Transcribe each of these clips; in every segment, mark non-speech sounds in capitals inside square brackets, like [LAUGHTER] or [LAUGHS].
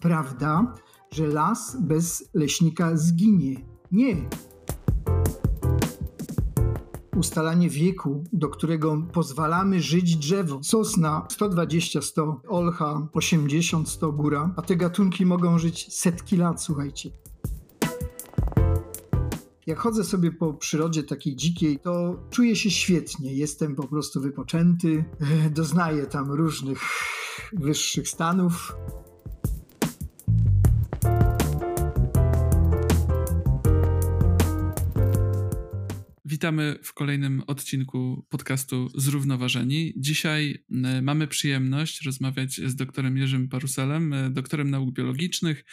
prawda, że las bez leśnika zginie. Nie. Ustalanie wieku, do którego pozwalamy żyć drzewo. Sosna 120-100, olcha 80-100 góra, a te gatunki mogą żyć setki lat, słuchajcie. Jak chodzę sobie po przyrodzie takiej dzikiej, to czuję się świetnie. Jestem po prostu wypoczęty, doznaję tam różnych wyższych stanów. Witamy w kolejnym odcinku podcastu Zrównoważeni. Dzisiaj e, mamy przyjemność rozmawiać z doktorem Jerzym Paruselem, e, doktorem nauk biologicznych,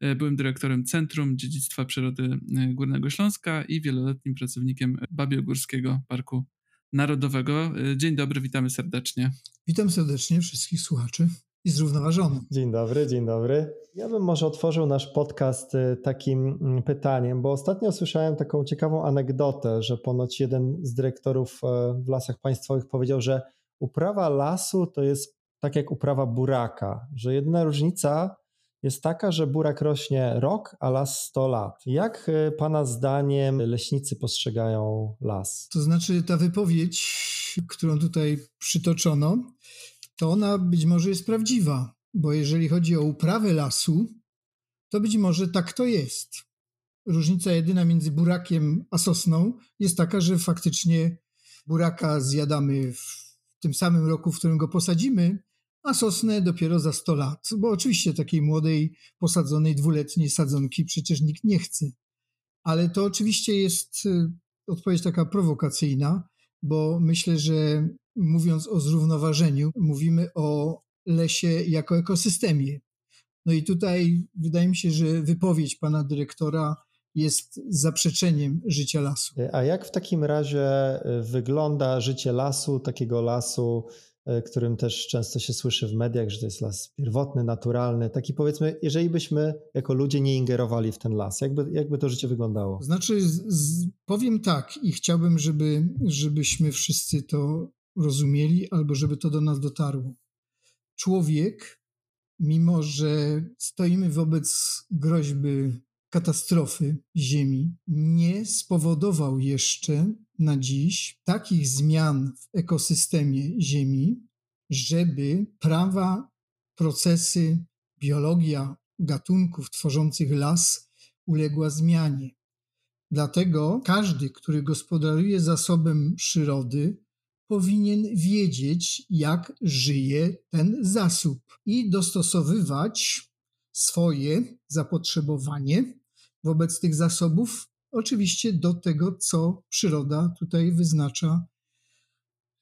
e, byłym dyrektorem Centrum Dziedzictwa Przyrody Górnego Śląska i wieloletnim pracownikiem Babiogórskiego Parku Narodowego. Dzień dobry, witamy serdecznie. Witam serdecznie wszystkich słuchaczy i zrównoważony. Dzień dobry, dzień dobry. Ja bym może otworzył nasz podcast y, takim mm, pytaniem, bo ostatnio słyszałem taką ciekawą anegdotę, że ponoć jeden z dyrektorów e, w lasach państwowych powiedział, że uprawa lasu to jest tak jak uprawa buraka, że jedyna różnica jest taka, że burak rośnie rok, a las 100 lat. Jak y, Pana zdaniem leśnicy postrzegają las? To znaczy, ta wypowiedź, którą tutaj przytoczono, to ona być może jest prawdziwa, bo jeżeli chodzi o uprawę lasu, to być może tak to jest. Różnica jedyna między burakiem a sosną jest taka, że faktycznie buraka zjadamy w tym samym roku, w którym go posadzimy, a sosnę dopiero za 100 lat. Bo oczywiście takiej młodej, posadzonej dwuletniej sadzonki przecież nikt nie chce. Ale to oczywiście jest y, odpowiedź taka prowokacyjna, bo myślę, że mówiąc o zrównoważeniu, mówimy o lesie jako ekosystemie. No i tutaj wydaje mi się, że wypowiedź pana dyrektora jest zaprzeczeniem życia lasu. A jak w takim razie wygląda życie lasu, takiego lasu, którym też często się słyszy w mediach, że to jest las pierwotny, naturalny. Taki powiedzmy, jeżeli byśmy jako ludzie nie ingerowali w ten las, jakby, jakby to życie wyglądało? Znaczy, z, z, powiem tak i chciałbym, żeby, żebyśmy wszyscy to rozumieli, albo żeby to do nas dotarło. Człowiek, mimo że stoimy wobec groźby katastrofy Ziemi, nie spowodował jeszcze na dziś takich zmian w ekosystemie Ziemi, żeby prawa, procesy, biologia gatunków tworzących las uległa zmianie. Dlatego każdy, który gospodaruje zasobem przyrody, powinien wiedzieć, jak żyje ten zasób i dostosowywać swoje zapotrzebowanie wobec tych zasobów, oczywiście do tego, co przyroda tutaj wyznacza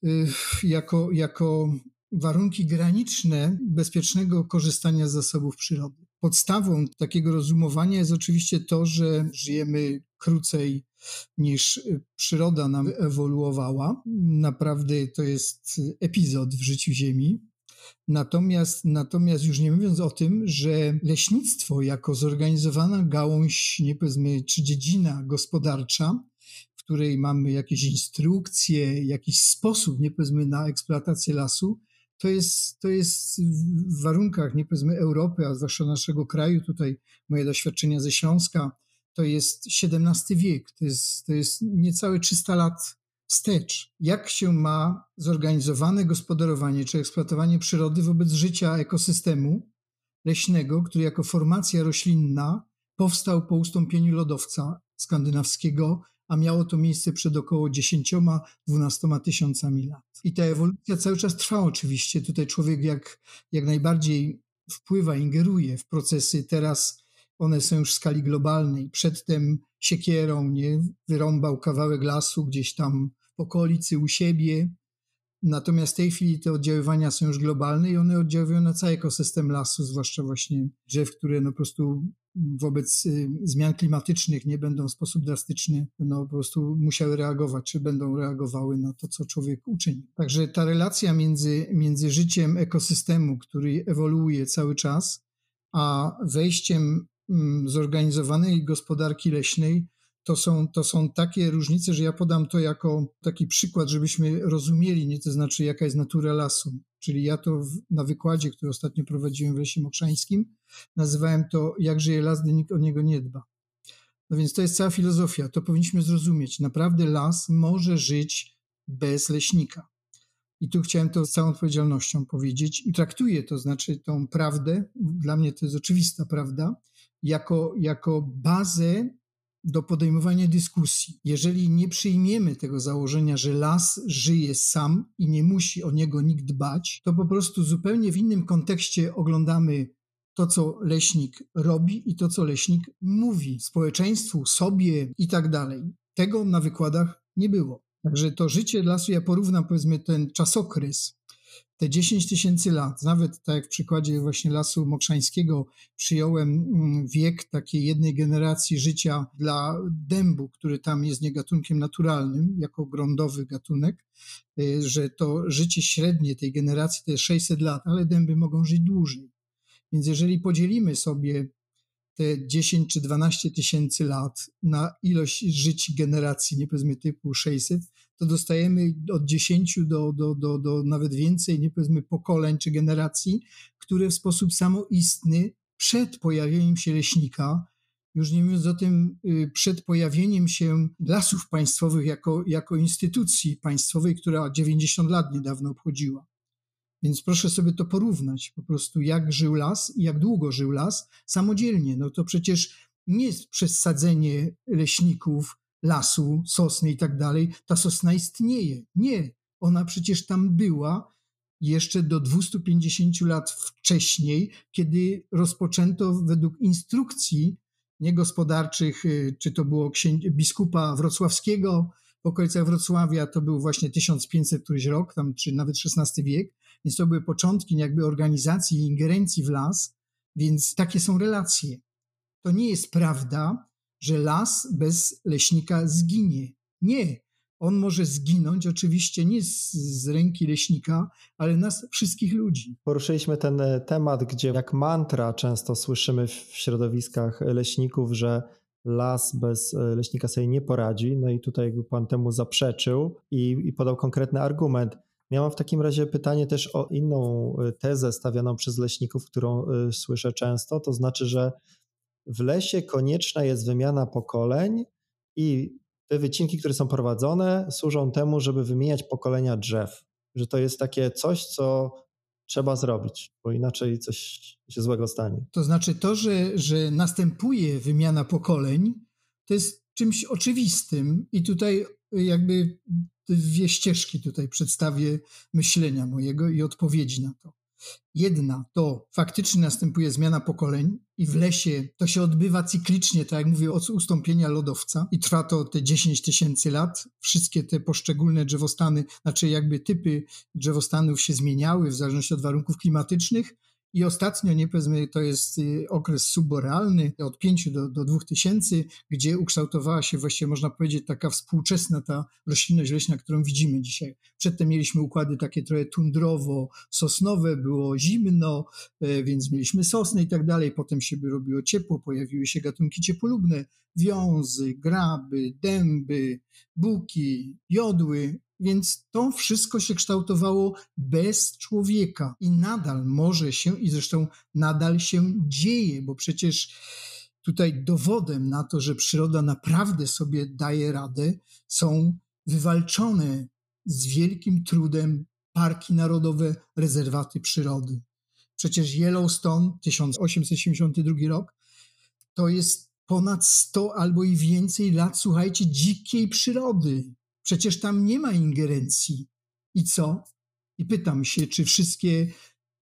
y, jako, jako warunki graniczne bezpiecznego korzystania z zasobów przyrody. Podstawą takiego rozumowania jest oczywiście to, że żyjemy krócej niż przyroda nam ewoluowała. Naprawdę to jest epizod w życiu Ziemi. Natomiast, natomiast już nie mówiąc o tym, że leśnictwo jako zorganizowana gałąź, nie powiedzmy, czy dziedzina gospodarcza, w której mamy jakieś instrukcje, jakiś sposób, nie powiedzmy, na eksploatację lasu, to jest, to jest w warunkach, nie powiedzmy, Europy, a zwłaszcza naszego kraju, tutaj moje doświadczenia ze Śląska, to jest XVII wiek, to jest, to jest niecałe 300 lat wstecz. Jak się ma zorganizowane gospodarowanie czy eksploatowanie przyrody wobec życia ekosystemu leśnego, który jako formacja roślinna powstał po ustąpieniu lodowca skandynawskiego, a miało to miejsce przed około 10-12 tysiącami lat. I ta ewolucja cały czas trwa oczywiście. Tutaj człowiek jak, jak najbardziej wpływa, ingeruje w procesy teraz one są już w skali globalnej. Przedtem siekierą nie wyrąbał kawałek lasu gdzieś tam w okolicy u siebie. Natomiast w tej chwili te oddziaływania są już globalne i one oddziałują na cały ekosystem lasu, zwłaszcza właśnie drzew, które no po prostu wobec y, zmian klimatycznych nie będą w sposób drastyczny no po prostu musiały reagować, czy będą reagowały na to, co człowiek uczyni. Także ta relacja między, między życiem ekosystemu, który ewoluuje cały czas, a wejściem zorganizowanej gospodarki leśnej, to są, to są takie różnice, że ja podam to jako taki przykład, żebyśmy rozumieli, nie to znaczy jaka jest natura lasu. Czyli ja to w, na wykładzie, który ostatnio prowadziłem w Lesie Mokrzańskim, Nazywałem to Jak żyje las, gdy nikt o niego nie dba. No więc to jest cała filozofia, to powinniśmy zrozumieć. Naprawdę las może żyć bez leśnika. I tu chciałem to z całą odpowiedzialnością powiedzieć i traktuję to, znaczy tą prawdę, dla mnie to jest oczywista prawda, jako, jako bazę do podejmowania dyskusji. Jeżeli nie przyjmiemy tego założenia, że las żyje sam i nie musi o niego nikt dbać, to po prostu zupełnie w innym kontekście oglądamy to, co leśnik robi i to, co leśnik mówi społeczeństwu, sobie i tak dalej. Tego na wykładach nie było. Także to życie lasu, ja porównam powiedzmy ten czasokres, te 10 tysięcy lat, nawet tak jak w przykładzie właśnie Lasu Mokrzańskiego przyjąłem mm, wiek takiej jednej generacji życia dla dębu, który tam jest nie gatunkiem naturalnym, jako grądowy gatunek, y, że to życie średnie tej generacji to jest 600 lat, ale dęby mogą żyć dłużej. Więc jeżeli podzielimy sobie te 10 czy 12 tysięcy lat na ilość żyć generacji, nie powiedzmy typu 600, to dostajemy od 10 do, do, do, do nawet więcej, nie powiedzmy pokoleń czy generacji, które w sposób samoistny przed pojawieniem się leśnika, już nie mówiąc o tym, y, przed pojawieniem się lasów państwowych jako, jako instytucji państwowej, która 90 lat niedawno obchodziła. Więc proszę sobie to porównać, po prostu jak żył las i jak długo żył las samodzielnie. No to przecież nie jest przesadzenie leśników, lasu, sosny i tak dalej. Ta sosna istnieje. Nie, ona przecież tam była jeszcze do 250 lat wcześniej, kiedy rozpoczęto według instrukcji niegospodarczych, y, czy to było biskupa wrocławskiego, w okolicach Wrocławia to był właśnie 1500 któryś rok, tam, czy nawet XVI wiek, więc to były początki jakby organizacji i ingerencji w las, więc takie są relacje. To nie jest prawda, że las bez leśnika zginie. Nie. On może zginąć oczywiście nie z, z, ręki leśnika, ale nas wszystkich ludzi. Poruszyliśmy ten e, temat, gdzie jak mantra często słyszymy w środowiskach leśników, że las bez e, leśnika sobie nie poradzi. No i tutaj jakby pan temu zaprzeczył i, i podał konkretny argument. Miałam w takim razie pytanie też o inną e, tezę stawianą przez leśników, którą słyszę często, to znaczy, że w lesie konieczna jest wymiana pokoleń i te wycinki, które są prowadzone, służą temu, żeby wymieniać pokolenia drzew. Że to jest takie coś, co trzeba zrobić, bo inaczej coś się złego stanie. To znaczy to, że, że następuje wymiana pokoleń, to jest czymś oczywistym i tutaj jakby dwie ścieżki tutaj przedstawię myślenia mojego i odpowiedzi na to. Jedna to faktycznie następuje zmiana pokoleń i w lesie to się odbywa cyklicznie, tak jak mówię, od ustąpienia lodowca. I trwa to te 10 tysięcy lat. Wszystkie te poszczególne drzewostany, znaczy jakby typy drzewostanów się zmieniały w zależności od warunków klimatycznych, i ostatnio, nie powiedzmy, to jest y, okres subborealny od 5 do, do 2000, gdzie ukształtowała się właściwie, można powiedzieć, taka współczesna ta roślinność leśna, którą widzimy dzisiaj. Przedtem mieliśmy układy takie trochę tundrowo-sosnowe, było zimno, e, więc mieliśmy sosny i tak dalej. Potem się by robiło ciepło, pojawiły się gatunki ciepolubne, wiązy, graby, dęby, buki, jodły, więc to wszystko się kształtowało bez człowieka i nadal może się, i zresztą nadal się dzieje, bo przecież tutaj dowodem na to, że przyroda naprawdę sobie daje radę, są wywalczone z wielkim trudem parki narodowe, rezerwaty przyrody. Przecież Yellowstone, 1872 rok, to jest ponad 100 albo i więcej lat, słuchajcie, dzikiej przyrody. Przecież tam nie ma ingerencji. I co? I pytam się, czy wszystkie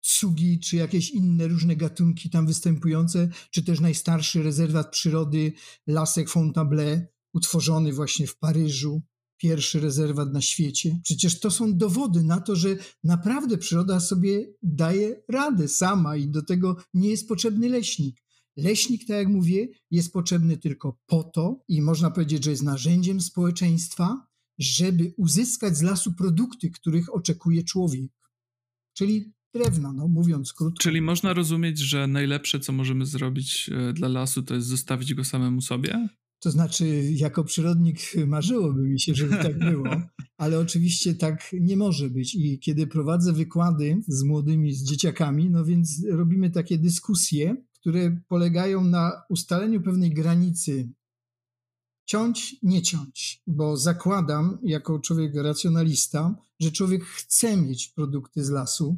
cugi, czy jakieś inne różne gatunki tam występujące, czy też najstarszy rezerwat przyrody Lasek Fontainebleau, utworzony właśnie w Paryżu, pierwszy rezerwat na świecie. Przecież to są dowody na to, że naprawdę przyroda sobie daje radę sama i do tego nie jest potrzebny leśnik. Leśnik, tak jak mówię, jest potrzebny tylko po to i można powiedzieć, że jest narzędziem społeczeństwa, żeby uzyskać z lasu produkty, których oczekuje człowiek. Czyli drewna, no mówiąc krótko. Czyli można rozumieć, że najlepsze, co możemy zrobić e, dla lasu, to jest zostawić go samemu sobie? To znaczy, jako przyrodnik [LAUGHS] marzyłoby mi się, żeby tak było, [LAUGHS] ale oczywiście tak nie może być. I kiedy prowadzę wykłady z młodymi, z dzieciakami, no więc robimy takie dyskusje, które polegają na ustaleniu pewnej granicy ciąć, nie ciąć, bo zakładam jako człowiek racjonalista, że człowiek chce mieć produkty z lasu,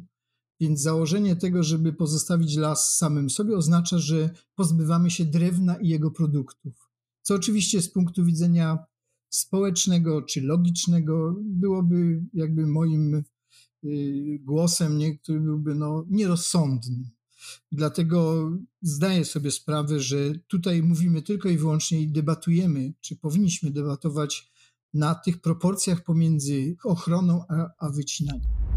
więc założenie tego, żeby pozostawić las samym sobie, oznacza, że pozbywamy się drewna i jego produktów. Co oczywiście z punktu widzenia społecznego czy logicznego byłoby jakby moim y, głosem, nie, który byłby no, nierozsądny. Dlatego zdaję sobie sprawę, że tutaj mówimy tylko i wyłącznie i debatujemy, czy powinniśmy debatować na tych proporcjach pomiędzy ochroną a, a wycinaniem.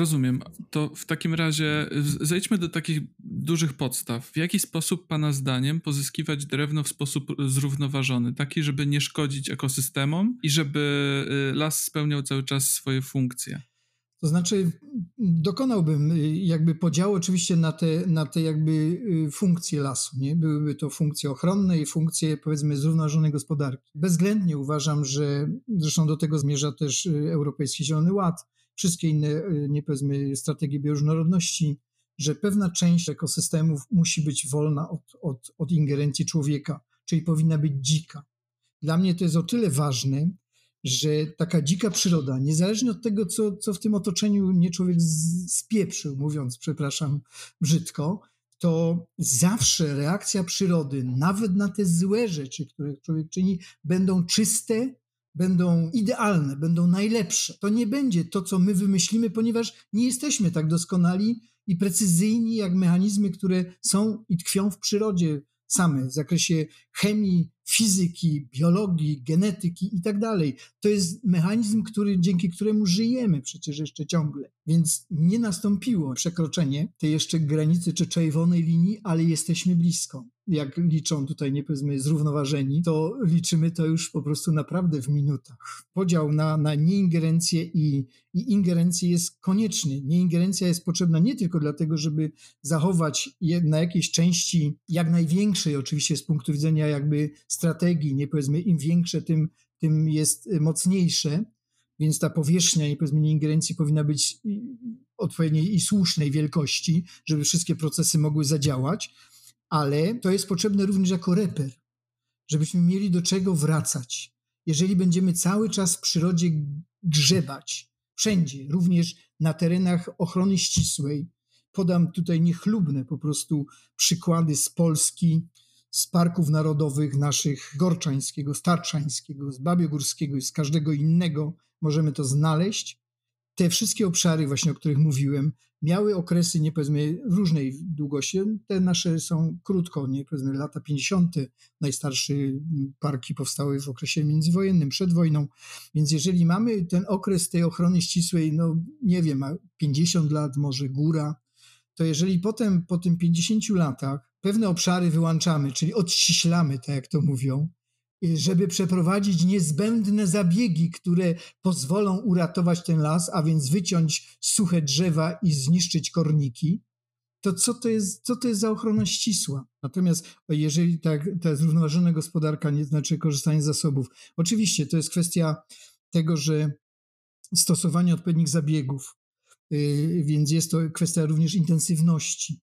Rozumiem. To w takim razie zejdźmy do takich dużych podstaw. W jaki sposób Pana zdaniem pozyskiwać drewno w sposób zrównoważony, taki, żeby nie szkodzić ekosystemom i żeby y, las spełniał cały czas swoje funkcje? To znaczy, dokonałbym y, jakby podziału oczywiście na te, na te jakby y, funkcje lasu. Nie? Byłyby to funkcje ochronne i funkcje powiedzmy zrównoważonej gospodarki. Bezwzględnie uważam, że zresztą do tego zmierza też Europejski Zielony Ład, wszystkie inne, y, nie powiedzmy, strategie bioróżnorodności, że pewna część ekosystemów musi być wolna od, od, od ingerencji człowieka, czyli powinna być dzika. Dla mnie to jest o tyle ważne, że taka dzika przyroda, niezależnie od tego, co, co w tym otoczeniu nie człowiek spieprzył, mówiąc, przepraszam, brzydko, to zawsze reakcja przyrody, nawet na te złe rzeczy, które człowiek czyni, będą czyste będą idealne, będą najlepsze. To nie będzie to, co my wymyślimy, ponieważ nie jesteśmy tak doskonali i precyzyjni jak mechanizmy, które są i tkwią w przyrodzie same w zakresie chemii, fizyki, biologii, genetyki i tak dalej. To jest mechanizm, który, dzięki któremu żyjemy przecież jeszcze ciągle. Więc nie nastąpiło przekroczenie tej jeszcze granicy czy czerwonej linii, ale jesteśmy blisko. Jak liczą tutaj, nie powiedzmy, zrównoważeni, to liczymy to już po prostu naprawdę w minutach. Podział na, na nieingerencję i, i ingerencję jest konieczny. Nieingerencja jest potrzebna nie tylko dlatego, żeby zachować je, na jakiejś części jak największej, oczywiście z punktu widzenia jakby strategii, nie powiedzmy, im większe, tym, tym jest mocniejsze, więc ta powierzchnia, nie powiedzmy, ingerencji powinna być odpowiedniej i słusznej wielkości, żeby wszystkie procesy mogły zadziałać, ale to jest potrzebne również jako reper, żebyśmy mieli do czego wracać. Jeżeli będziemy cały czas w przyrodzie grzebać, wszędzie, również na terenach ochrony ścisłej, podam tutaj niechlubne po prostu przykłady z Polski, z parków narodowych naszych Gorczańskiego, Starczańskiego, z Babiogórskiego i z każdego innego możemy to znaleźć. Te wszystkie obszary właśnie, o których mówiłem, miały okresy, nie powiedzmy, różnej długości. Te nasze są krótko, nie powiedzmy lata 50. Najstarsze parki powstały w okresie międzywojennym, przed wojną. Więc jeżeli mamy ten okres tej ochrony ścisłej, no nie wiem, 50 lat, może góra, to jeżeli potem po tym 50 latach pewne obszary wyłączamy, czyli odściślamy, tak jak to mówią, żeby przeprowadzić niezbędne zabiegi, które pozwolą uratować ten las, a więc wyciąć suche drzewa i zniszczyć korniki, to co to jest, co to jest za ochrona ścisła? Natomiast jeżeli tak, ta zrównoważona gospodarka nie znaczy korzystanie z zasobów, oczywiście to jest kwestia tego, że stosowanie odpowiednich zabiegów, yy, więc jest to kwestia również intensywności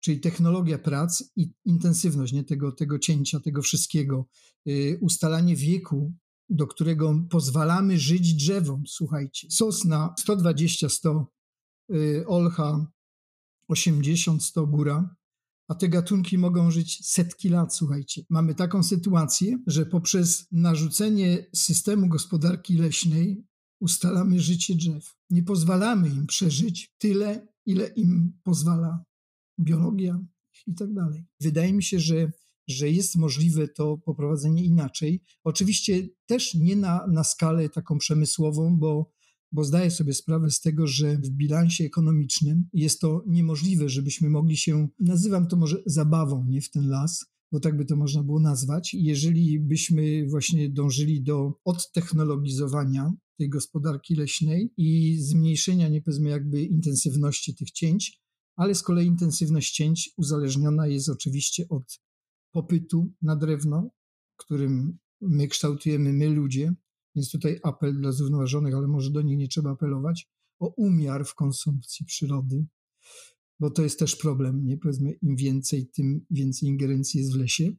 czyli technologia prac i intensywność nie, tego, tego cięcia, tego wszystkiego, yy, ustalanie wieku, do którego pozwalamy żyć drzewom. Słuchajcie, sosna 120-100, yy, olcha 80-100 góra, a te gatunki mogą żyć setki lat, słuchajcie. Mamy taką sytuację, że poprzez narzucenie systemu gospodarki leśnej ustalamy życie drzew. Nie pozwalamy im przeżyć tyle, ile im pozwala biologia i tak dalej. Wydaje mi się, że, że jest możliwe to poprowadzenie inaczej. Oczywiście też nie na, na skalę taką przemysłową, bo, bo zdaję sobie sprawę z tego, że w bilansie ekonomicznym jest to niemożliwe, żebyśmy mogli się, nazywam to może zabawą, nie w ten las, bo tak by to można było nazwać. Jeżeli byśmy właśnie dążyli do odtechnologizowania tej gospodarki leśnej i zmniejszenia, nie powiedzmy jakby intensywności tych cięć, ale z kolei intensywność cięć uzależniona jest oczywiście od popytu na drewno, którym my kształtujemy my ludzie, więc tutaj apel dla zrównoważonych, ale może do nich nie trzeba apelować, o umiar w konsumpcji przyrody, bo to jest też problem, nie? Powiedzmy, im więcej, tym więcej ingerencji jest w lesie.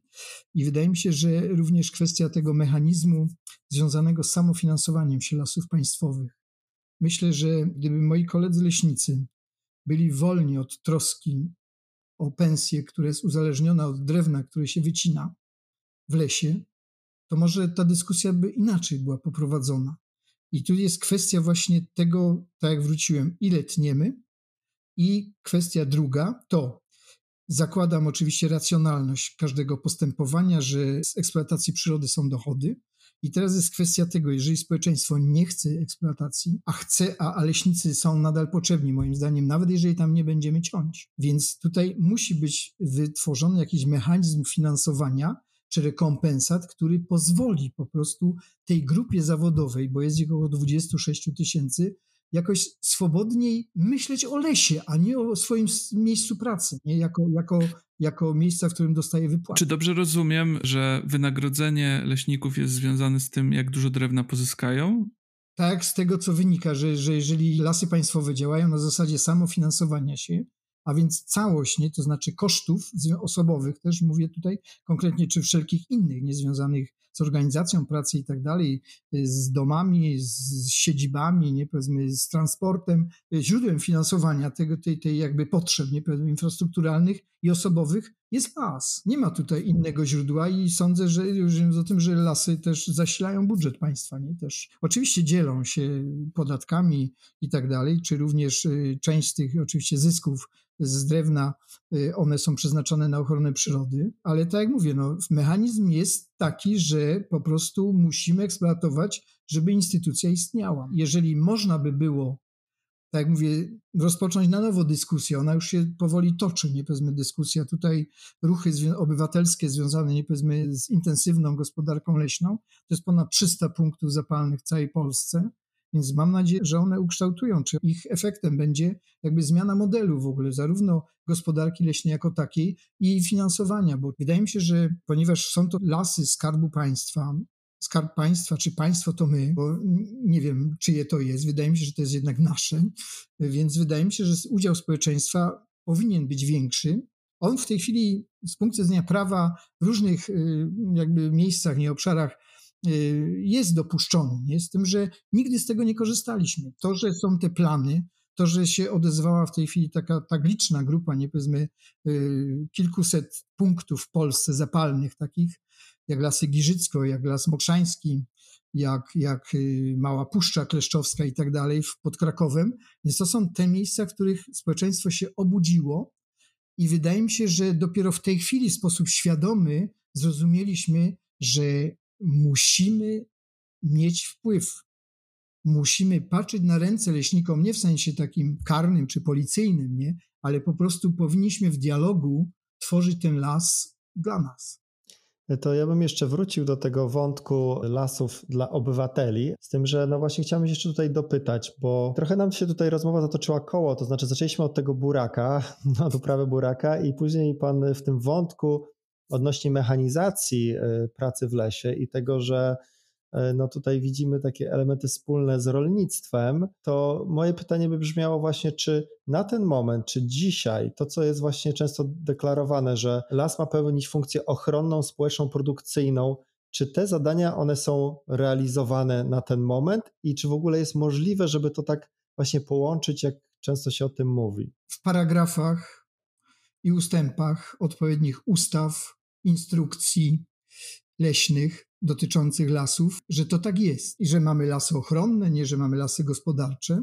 I wydaje mi się, że również kwestia tego mechanizmu związanego z samofinansowaniem się lasów państwowych. Myślę, że gdyby moi koledzy leśnicy byli wolni od troski o pensję, która jest uzależniona od drewna, które się wycina w lesie, to może ta dyskusja by inaczej była poprowadzona. I tu jest kwestia właśnie tego, tak jak wróciłem, ile tniemy, i kwestia druga to zakładam oczywiście racjonalność każdego postępowania, że z eksploatacji przyrody są dochody. I teraz jest kwestia tego, jeżeli społeczeństwo nie chce eksploatacji, a chce, a, a leśnicy są nadal potrzebni, moim zdaniem, nawet jeżeli tam nie będziemy ciąć. Więc tutaj musi być wytworzony jakiś mechanizm finansowania, czy rekompensat, który pozwoli po prostu tej grupie zawodowej, bo jest ich około 26 tysięcy, jakoś swobodniej myśleć o lesie, a nie o swoim miejscu pracy, nie? Jako, jako, jako miejsca, w którym dostaje wypłatę. Czy dobrze rozumiem, że wynagrodzenie leśników jest związane z tym, jak dużo drewna pozyskają? Tak, z tego co wynika, że, że jeżeli lasy państwowe działają na zasadzie samofinansowania się, a więc całość, nie, to znaczy kosztów osobowych, też mówię tutaj konkretnie, czy wszelkich innych niezwiązanych z organizacją pracy i tak dalej, z domami, z siedzibami, nie, powiedzmy, z transportem, źródłem finansowania tego, tej, tej jakby potrzeb, nie, powiedzmy, infrastrukturalnych i osobowych jest las. Nie ma tutaj innego źródła i sądzę, że już o tym, że lasy też zasilają budżet państwa, nie, też oczywiście dzielą się podatkami i tak dalej, czy również y, część z tych oczywiście zysków z drewna, y, one są przeznaczone na ochronę przyrody, ale tak jak mówię, no, mechanizm jest taki, że po prostu musimy eksploatować, żeby instytucja istniała. Jeżeli można by było, tak jak mówię, rozpocząć na nowo dyskusję, ona już się powoli toczy, nie powiedzmy dyskusja, tutaj ruchy obywatelskie związane, nie powiedzmy z intensywną gospodarką leśną, to jest ponad 300 punktów zapalnych w całej Polsce, więc mam nadzieję, że one ukształtują, czy ich efektem będzie jakby zmiana modelu w ogóle, zarówno gospodarki leśnej jako takiej i finansowania, bo wydaje mi się, że ponieważ są to lasy skarbu państwa, skarb państwa, czy państwo to my, bo nie wiem, czyje to jest, wydaje mi się, że to jest jednak nasze, więc wydaje mi się, że udział społeczeństwa powinien być większy. On w tej chwili z punktu widzenia prawa w różnych y, jakby miejscach, nie obszarach jest dopuszczony, nie? z tym, że nigdy z tego nie korzystaliśmy. To, że są te plany, to, że się odezwała w tej chwili taka tak liczna grupa, nie powiedzmy y, kilkuset punktów w Polsce zapalnych takich, jak Lasy Giżycko, jak Las Mokrzański, jak, jak y, Mała Puszcza Kleszczowska i tak dalej pod Krakowem. Więc to są te miejsca, w których społeczeństwo się obudziło i wydaje mi się, że dopiero w tej chwili w sposób świadomy zrozumieliśmy, że musimy mieć wpływ. Musimy patrzeć na ręce leśnikom nie w sensie takim karnym czy policyjnym, nie? ale po prostu powinniśmy w dialogu tworzyć ten las dla nas. To ja bym jeszcze wrócił do tego wątku lasów dla obywateli, z tym, że no właśnie chciałem jeszcze tutaj dopytać, bo trochę nam się tutaj rozmowa zatoczyła koło, to znaczy zaczęliśmy od tego buraka, [LAUGHS] od uprawy buraka i później pan w tym wątku odnośnie mechanizacji e, pracy w lesie i tego, że e, no tutaj widzimy takie elementy wspólne z rolnictwem, to moje pytanie by brzmiało właśnie, czy na ten moment, czy dzisiaj, to co jest właśnie często deklarowane, że las ma pełnić funkcję ochronną, społeczną, produkcyjną, czy te zadania one są realizowane na ten moment i czy w ogóle jest możliwe, żeby to tak właśnie połączyć, jak często się o tym mówi? W paragrafach i ustępach odpowiednich ustaw instrukcji leśnych dotyczących lasów, że to tak jest i że mamy lasy ochronne, nie że mamy lasy gospodarcze,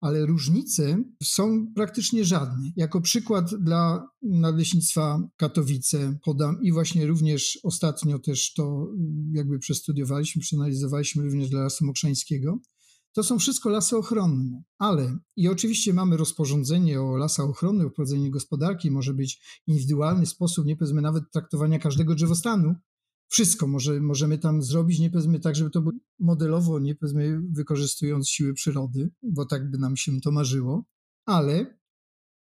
ale różnice są praktycznie żadne. Jako przykład dla Nadleśnictwa Katowice podam i właśnie również ostatnio też to jakby przestudiowaliśmy, przeanalizowaliśmy również dla Lasu Mokrzańskiego. To są wszystko lasy ochronne, ale i oczywiście mamy rozporządzenie o lasach ochronnych, o prowadzeniu gospodarki, może być indywidualny sposób, nie powiedzmy nawet traktowania każdego drzewostanu. Wszystko może, możemy tam zrobić, nie powiedzmy tak, żeby to było modelowo, nie powiedzmy wykorzystując siły przyrody, bo tak by nam się to marzyło, ale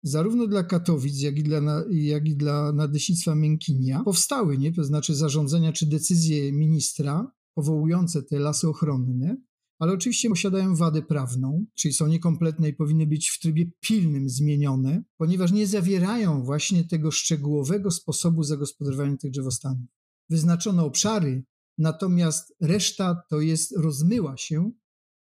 zarówno dla Katowic, jak i dla, jak i dla Nadleśnictwa Miękinia powstały, nie? to znaczy zarządzenia czy decyzje ministra powołujące te lasy ochronne, ale oczywiście posiadają wadę prawną, czyli są niekompletne i powinny być w trybie pilnym zmienione, ponieważ nie zawierają właśnie tego szczegółowego sposobu zagospodarowania tych drzewostanów. Wyznaczono obszary, natomiast reszta to jest rozmyła się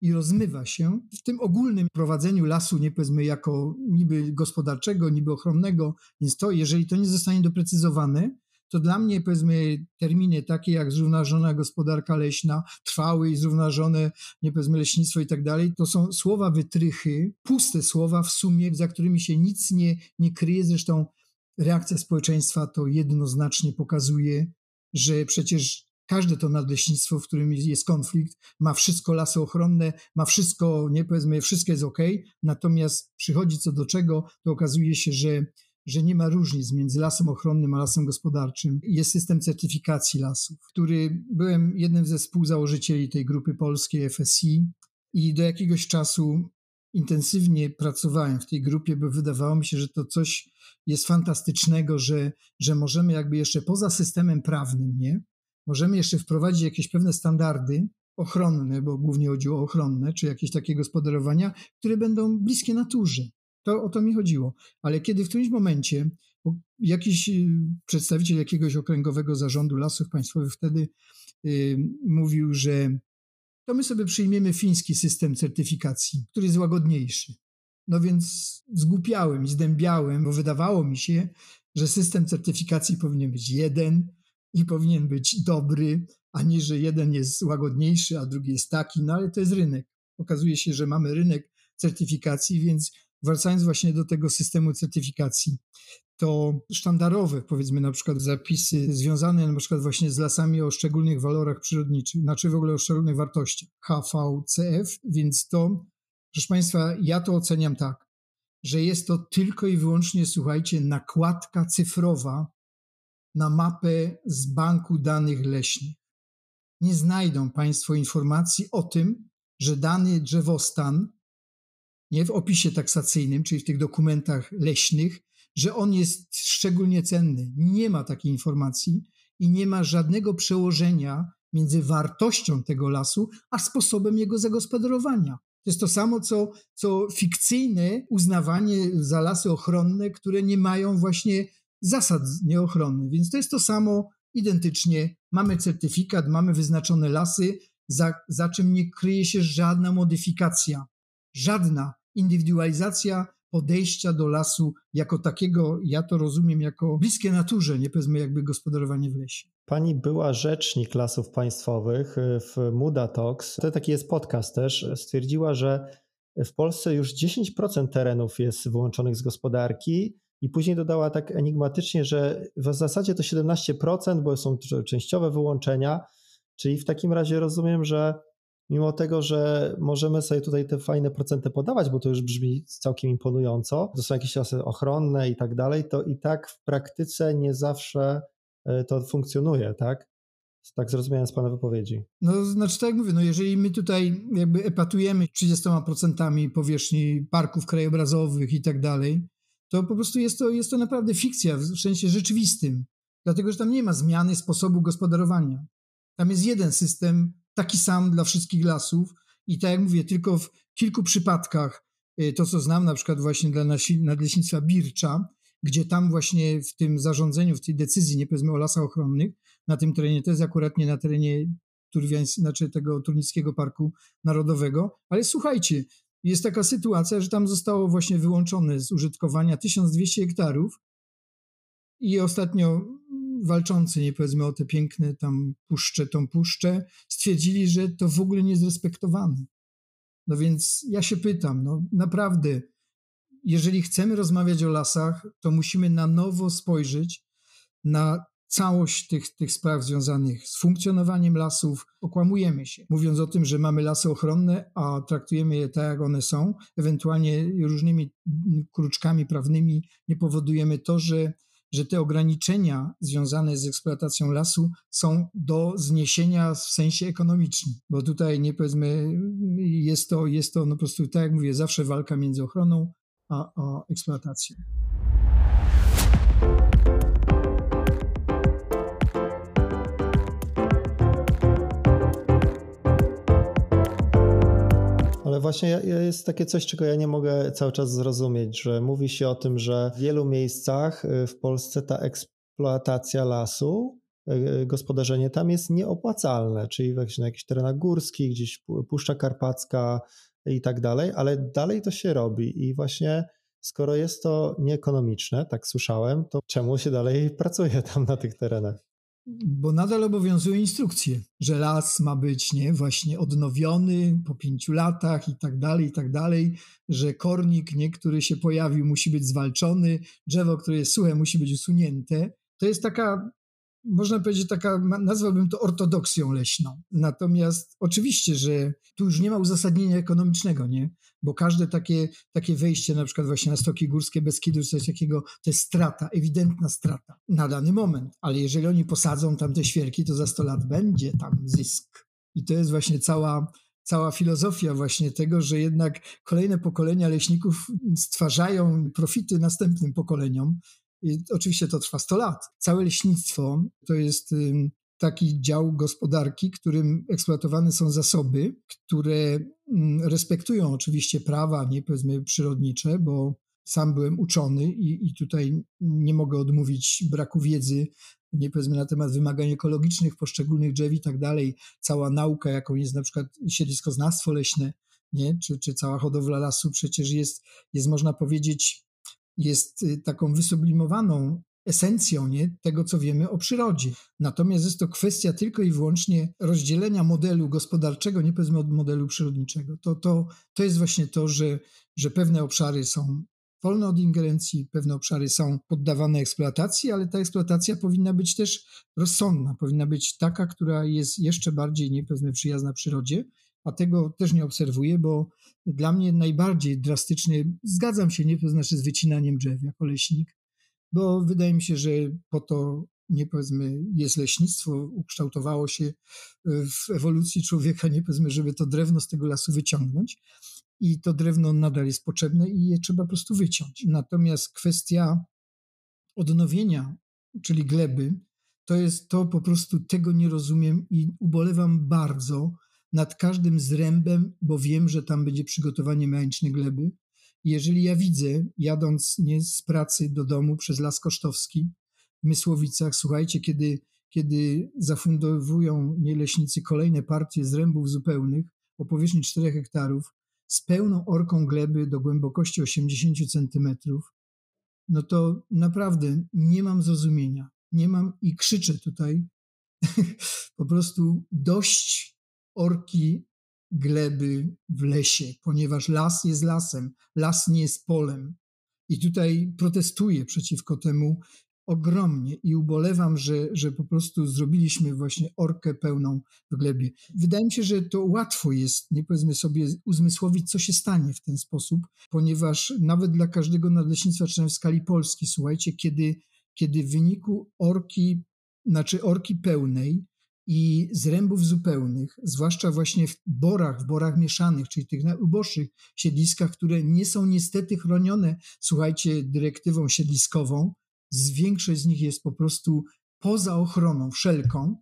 i rozmywa się w tym ogólnym prowadzeniu lasu, nie powiedzmy jako niby gospodarczego, niby ochronnego, więc to, jeżeli to nie zostanie doprecyzowane, to dla mnie powiedzmy terminy takie jak zrównoważona gospodarka leśna, trwały i zrównoważone, nie powiedzmy leśnictwo i tak dalej, to są słowa wytrychy, puste słowa w sumie, za którymi się nic nie, nie kryje. Zresztą reakcja społeczeństwa to jednoznacznie pokazuje, że przecież każde to nadleśnictwo, w którym jest konflikt, ma wszystko lasy ochronne, ma wszystko, nie powiedzmy, wszystko jest ok, natomiast przychodzi co do czego, to okazuje się, że że nie ma różnic między lasem ochronnym a lasem gospodarczym. Jest system certyfikacji lasów, który byłem jednym ze współzałożycieli tej grupy polskiej FSI i do jakiegoś czasu intensywnie pracowałem w tej grupie, bo wydawało mi się, że to coś jest fantastycznego, że, że możemy jakby jeszcze poza systemem prawnym, nie? Możemy jeszcze wprowadzić jakieś pewne standardy ochronne, bo głównie chodzi o ochronne, czy jakieś takie gospodarowania, które będą bliskie naturze. To o to mi chodziło. Ale kiedy w którymś momencie jakiś y, przedstawiciel jakiegoś okręgowego zarządu lasów państwowych wtedy yy, mówił, że to my sobie przyjmiemy fiński system certyfikacji, który jest łagodniejszy. No więc zgłupiałem i zdębiałem, bo wydawało mi się, że system certyfikacji powinien być jeden i powinien być dobry, a nie, że jeden jest łagodniejszy, a drugi jest taki, no ale to jest rynek. Okazuje się, że mamy rynek certyfikacji, więc wracając właśnie do tego systemu certyfikacji, to sztandarowe, powiedzmy na przykład zapisy związane na przykład właśnie z lasami o szczególnych walorach przyrodniczych, znaczy w ogóle o szczególnych wartościach, HVCF, więc to, proszę Państwa, ja to oceniam tak, że jest to tylko i wyłącznie, słuchajcie, nakładka cyfrowa na mapę z banku danych leśnych. Nie znajdą Państwo informacji o tym, że dany drzewostan nie w opisie taksacyjnym, czyli w tych dokumentach leśnych, że on jest szczególnie cenny. Nie ma takiej informacji i nie ma żadnego przełożenia między wartością tego lasu, a sposobem jego zagospodarowania. To jest to samo, co, co fikcyjne uznawanie za lasy ochronne, które nie mają właśnie zasad nieochronnych. Więc to jest to samo identycznie. Mamy certyfikat, mamy wyznaczone lasy, za, za czym nie kryje się żadna modyfikacja. Żadna indywidualizacja podejścia do lasu jako takiego, ja to rozumiem jako bliskie naturze, nie powiedzmy jakby gospodarowanie w lesie. Pani była rzecznik lasów państwowych w Muda Talks, to taki jest podcast też, stwierdziła, że w Polsce już 10% terenów jest wyłączonych z gospodarki i później dodała tak enigmatycznie, że w zasadzie to 17%, bo są częściowe wyłączenia, czyli w takim razie rozumiem, że mimo tego, że możemy sobie tutaj te fajne procenty podawać, bo to już brzmi całkiem imponująco, to są jakieś lasy ochronne i tak dalej, to i tak w praktyce nie zawsze e, to funkcjonuje, tak? Tak zrozumiałem z Pana wypowiedzi. No, znaczy tak jak mówię, no jeżeli my tutaj jakby epatujemy 30% powierzchni parków krajobrazowych i tak dalej, to po prostu jest to, jest to naprawdę fikcja w sensie rzeczywistym, dlatego że tam nie ma zmiany sposobu gospodarowania. Tam jest jeden system taki sam dla wszystkich lasów. I tak jak mówię, tylko w kilku przypadkach, y, to co znam na przykład właśnie dla nadleśnictwa Bircza, gdzie tam właśnie w tym zarządzeniu, w tej decyzji, nie powiedzmy o lasach ochronnych, na tym terenie, to jest akurat nie na terenie znaczy tego Turnickiego Parku Narodowego, ale słuchajcie, jest taka sytuacja, że tam zostało właśnie wyłączone z użytkowania 1200 hektarów i ostatnio walczący, nie powiedzmy o te piękne tam puszcze, tą puszczę, stwierdzili, że to w ogóle nie jest respektowane. No więc ja się pytam, no naprawdę, jeżeli chcemy rozmawiać o lasach, to musimy na nowo spojrzeć na całość tych, tych spraw związanych z funkcjonowaniem lasów. Okłamujemy się, mówiąc o tym, że mamy lasy ochronne, a traktujemy je tak, jak one są. Ewentualnie różnymi kruczkami prawnymi nie powodujemy to, że że te ograniczenia związane z eksploatacją lasu są do zniesienia w sensie ekonomicznym, bo tutaj nie powiedzmy, jest to, jest to no po prostu, tak jak mówię, zawsze walka między ochroną a, a eksploatacją. Właśnie jest takie coś, czego ja nie mogę cały czas zrozumieć, że mówi się o tym, że w wielu miejscach y, w Polsce ta eksploatacja lasu, y, gospodarzenie tam jest nieopłacalne, czyli na jakichś terenach górskich, gdzieś Puszcza Karpacka i tak dalej, ale dalej to się robi i właśnie skoro jest to nieekonomiczne, tak słyszałem, to czemu się dalej [LAUGHS] pracuje tam na tych terenach? Bo nadal obowiązują instrukcje, że las ma być nie, właśnie odnowiony po pięciu latach i tak dalej, i tak dalej, że kornik, nie, który się pojawił, musi być zwalczony, drzewo, które jest suche, musi być usunięte. To jest taka można powiedzieć, taka, nazwałbym to ortodoksją leśną. Natomiast oczywiście, że tu już nie ma uzasadnienia ekonomicznego, nie? Bo każde takie, takie wejście, na przykład właśnie na stoki górskie Beskidu, coś takiego, to jest strata, ewidentna strata na dany moment. Ale jeżeli oni posadzą tam te świerki, to za 100 lat będzie tam zysk. I to jest właśnie cała, cała filozofia właśnie tego, że jednak kolejne pokolenia leśników stwarzają profity następnym pokoleniom, i oczywiście to trwa 100 lat. Całe leśnictwo to jest taki dział gospodarki, którym eksploatowane są zasoby, które respektują oczywiście prawa, nie powiedzmy przyrodnicze, bo sam byłem uczony i, i tutaj nie mogę odmówić braku wiedzy, nie powiedzmy na temat wymagań ekologicznych poszczególnych drzew i tak dalej. Cała nauka, jaką jest na przykład siedliskoznawstwo leśne, nie? Czy, czy cała hodowla lasu przecież jest, jest można powiedzieć jest y, taką wysublimowaną esencją nie, tego, co wiemy o przyrodzie. Natomiast jest to kwestia tylko i wyłącznie rozdzielenia modelu gospodarczego, nie powiedzmy od modelu przyrodniczego. To, to, to jest właśnie to, że, że pewne obszary są wolne od ingerencji, pewne obszary są poddawane eksploatacji, ale ta eksploatacja powinna być też rozsądna, powinna być taka, która jest jeszcze bardziej, nie powiedzmy, przyjazna przyrodzie, a tego też nie obserwuję, bo dla mnie najbardziej drastyczny, zgadzam się, nie to znaczy z wycinaniem drzew jako leśnik, bo wydaje mi się, że po to nie powiedzmy jest leśnictwo, ukształtowało się w ewolucji człowieka, nie powiedzmy, żeby to drewno z tego lasu wyciągnąć i to drewno nadal jest potrzebne i je trzeba po prostu wyciąć. Natomiast kwestia odnowienia, czyli gleby, to jest to po prostu tego nie rozumiem i ubolewam bardzo, nad każdym zrębem, bo wiem, że tam będzie przygotowanie mechaniczne gleby. Jeżeli ja widzę, jadąc nie z pracy do domu przez Las Kosztowski w Mysłowicach, słuchajcie, kiedy, kiedy zafundowują nieleśnicy kolejne partie zrębów zupełnych o powierzchni 4 hektarów z pełną orką gleby do głębokości 80 centymetrów, no to naprawdę nie mam zrozumienia. Nie mam i krzyczę tutaj [LAUGHS] po prostu dość orki gleby w lesie, ponieważ las jest lasem, las nie jest polem. I tutaj protestuję przeciwko temu ogromnie i ubolewam, że, że po prostu zrobiliśmy właśnie orkę pełną w glebie. Wydaje mi się, że to łatwo jest, nie powiedzmy sobie, uzmysłowić, co się stanie w ten sposób, ponieważ nawet dla każdego nadleśnictwa, czy w skali Polski, słuchajcie, kiedy, kiedy w wyniku orki, znaczy orki pełnej, i zrębów zupełnych, zwłaszcza właśnie w borach, w borach mieszanych, czyli tych najuboższych siedliskach, które nie są niestety chronione, słuchajcie, dyrektywą siedliskową, z większość z nich jest po prostu poza ochroną wszelką,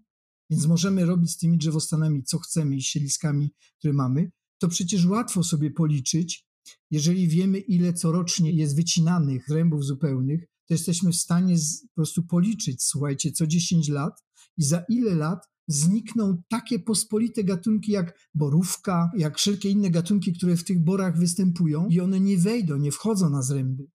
więc możemy robić z tymi drzewostanami, co chcemy i siedliskami, które mamy, to przecież łatwo sobie policzyć, jeżeli wiemy, ile corocznie jest wycinanych rębów zupełnych, to jesteśmy w stanie z, po prostu policzyć, słuchajcie, co 10 lat i za ile lat znikną takie pospolite gatunki jak borówka, jak wszelkie inne gatunki, które w tych borach występują i one nie wejdą, nie wchodzą na zręby.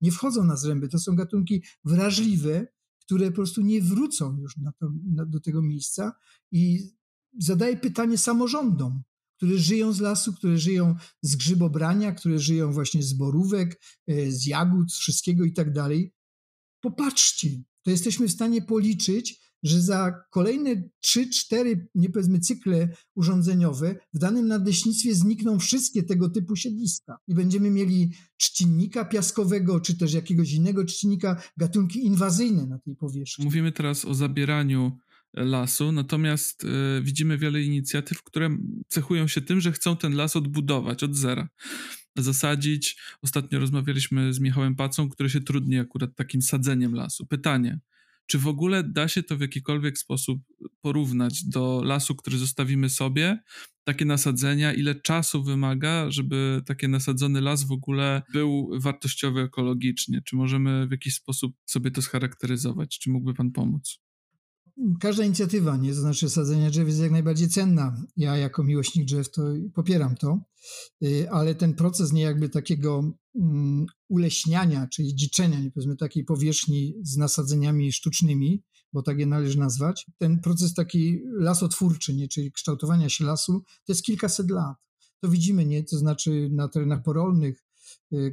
Nie wchodzą na zręby. To są gatunki wrażliwe, które po prostu nie wrócą już na to, na, do tego miejsca i zadaję pytanie samorządom, które żyją z lasu, które żyją z grzybobrania, które żyją właśnie z borówek, e, z jagód, z wszystkiego i tak dalej. Popatrzcie, to jesteśmy w stanie policzyć, że za kolejne 3-4, nie powiedzmy, cykle urządzeniowe w danym nadleśnictwie znikną wszystkie tego typu siedliska i będziemy mieli trzcinnika piaskowego, czy też jakiegoś innego trzcinnika, gatunki inwazyjne na tej powierzchni. Mówimy teraz o zabieraniu lasu, natomiast y, widzimy wiele inicjatyw, które cechują się tym, że chcą ten las odbudować od zera zasadzić. Ostatnio rozmawialiśmy z Michałem Pacą, który się trudni akurat takim sadzeniem lasu. Pytanie, Czy w ogóle da się to w jakikolwiek sposób porównać do lasu, który zostawimy sobie? Takie nasadzenia, ile czasu wymaga, żeby taki nasadzony las w ogóle był wartościowy ekologicznie? Czy możemy w jakiś sposób sobie to scharakteryzować? Czy mógłby Pan pomóc? Każda inicjatywa, nie, to znaczy sadzenia drzew jest jak najbardziej cenna. Ja jako miłośnik drzew to popieram to, y, ale ten proces nie jakby takiego um, uleśniania, czyli dziczenia, nie powiedzmy takiej powierzchni z nasadzeniami sztucznymi, bo tak je należy nazwać, ten proces taki lasotwórczy, nie, czyli kształtowania się lasu, to jest kilkaset lat. To widzimy, nie, to znaczy na terenach porolnych,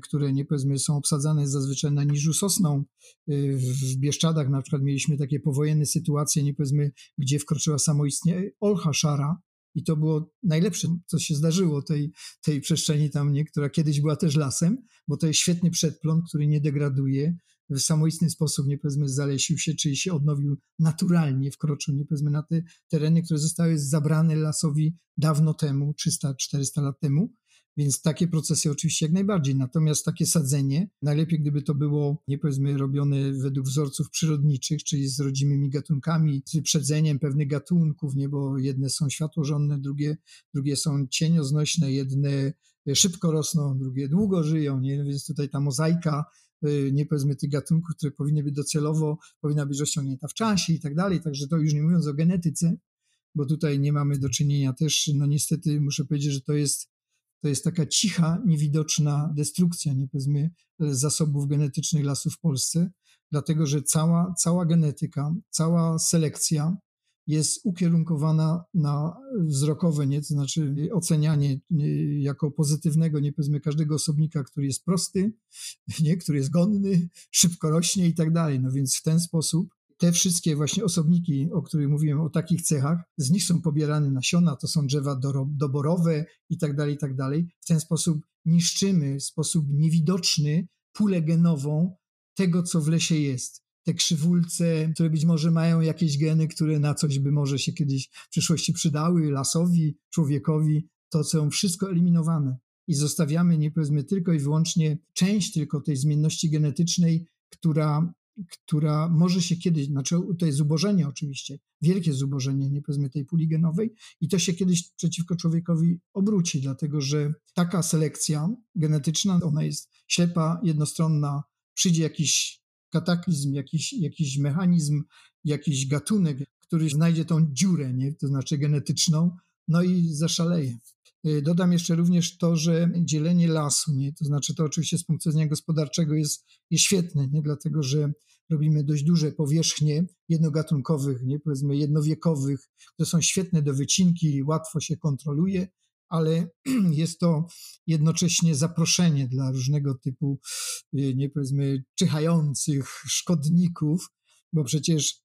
które nie powiedzmy są obsadzane zazwyczaj na niżu sosną. Y, w Bieszczadach na przykład mieliśmy takie powojenne sytuacje, nie powiedzmy, gdzie wkroczyła samoistnie olcha szara, i to było najlepsze, co się zdarzyło tej, tej przestrzeni tam, nie, która kiedyś była też lasem, bo to jest świetny przedplon, który nie degraduje, w samoistny sposób, nie powiedzmy, zalesił się, czyli się odnowił naturalnie, wkroczył, nie powiedzmy, na te tereny, które zostały zabrane lasowi dawno temu, 300-400 lat temu. Więc takie procesy oczywiście jak najbardziej. Natomiast takie sadzenie, najlepiej gdyby to było, nie powiedzmy, robione według wzorców przyrodniczych, czyli z rodzimymi gatunkami, z wyprzedzeniem pewnych gatunków, nie, bo jedne są światłożonne, drugie, drugie są cienioznośne, jedne szybko rosną, drugie długo żyją, nie? więc tutaj ta mozaika y, nie powiedzmy tych gatunków, które powinny być docelowo, powinna być rozciągnięta w czasie i tak dalej, także to już nie mówiąc o genetyce, bo tutaj nie mamy do czynienia też, no niestety muszę powiedzieć, że to jest to jest taka cicha, niewidoczna destrukcja, nie powiedzmy, zasobów genetycznych lasów w Polsce, dlatego że cała, cała genetyka, cała selekcja jest ukierunkowana na wzrokowe, nie? to znaczy ocenianie jako pozytywnego, nie powiedzmy, każdego osobnika, który jest prosty, [LAUGHS] nie? który jest godny, szybko rośnie i tak dalej. No więc w ten sposób te wszystkie właśnie osobniki, o których mówiłem, o takich cechach, z nich są pobierane nasiona, to są drzewa doborowe i tak dalej, i tak dalej. W ten sposób niszczymy w sposób niewidoczny pulę genową tego, co w lesie jest. Te krzywulce, które być może mają jakieś geny, które na coś by może się kiedyś w przyszłości przydały, lasowi, człowiekowi, to są wszystko eliminowane. I zostawiamy, nie powiedzmy, tylko i wyłącznie część tylko tej zmienności genetycznej, która która może się kiedyś, znaczy to jest zubożenie oczywiście, wielkie zubożenie, nie powiedzmy tej puli genowej i to się kiedyś przeciwko człowiekowi obróci, dlatego że taka selekcja genetyczna, ona jest ślepa, jednostronna, przyjdzie jakiś kataklizm, jakiś, jakiś mechanizm, jakiś gatunek, który znajdzie tą dziurę, nie? to znaczy genetyczną, no i zaszaleje. Y, dodam jeszcze również to, że dzielenie lasu, nie? to znaczy to oczywiście z punktu widzenia gospodarczego jest, jest świetne, nie? dlatego że robimy dość duże powierzchnie jednogatunkowych, nie? powiedzmy jednowiekowych, które są świetne do wycinki, łatwo się kontroluje, ale [CLEARS THROAT] jest to jednocześnie zaproszenie dla różnego typu, y, nie powiedzmy, czyhających szkodników, bo przecież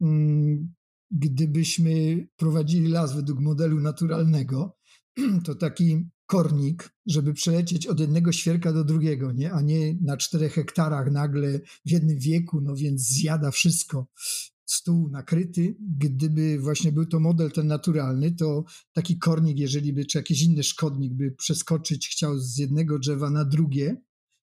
mm, gdybyśmy prowadzili las według modelu naturalnego, [CLEARS THROAT] to taki kornik, żeby przelecieć od jednego świerka do drugiego, nie? a nie na czterech hektarach nagle w jednym wieku, no więc zjada wszystko. Stół nakryty. Gdyby właśnie był to model ten naturalny, to taki kornik, jeżeli by, czy jakiś inny szkodnik by przeskoczyć chciał z jednego drzewa na drugie,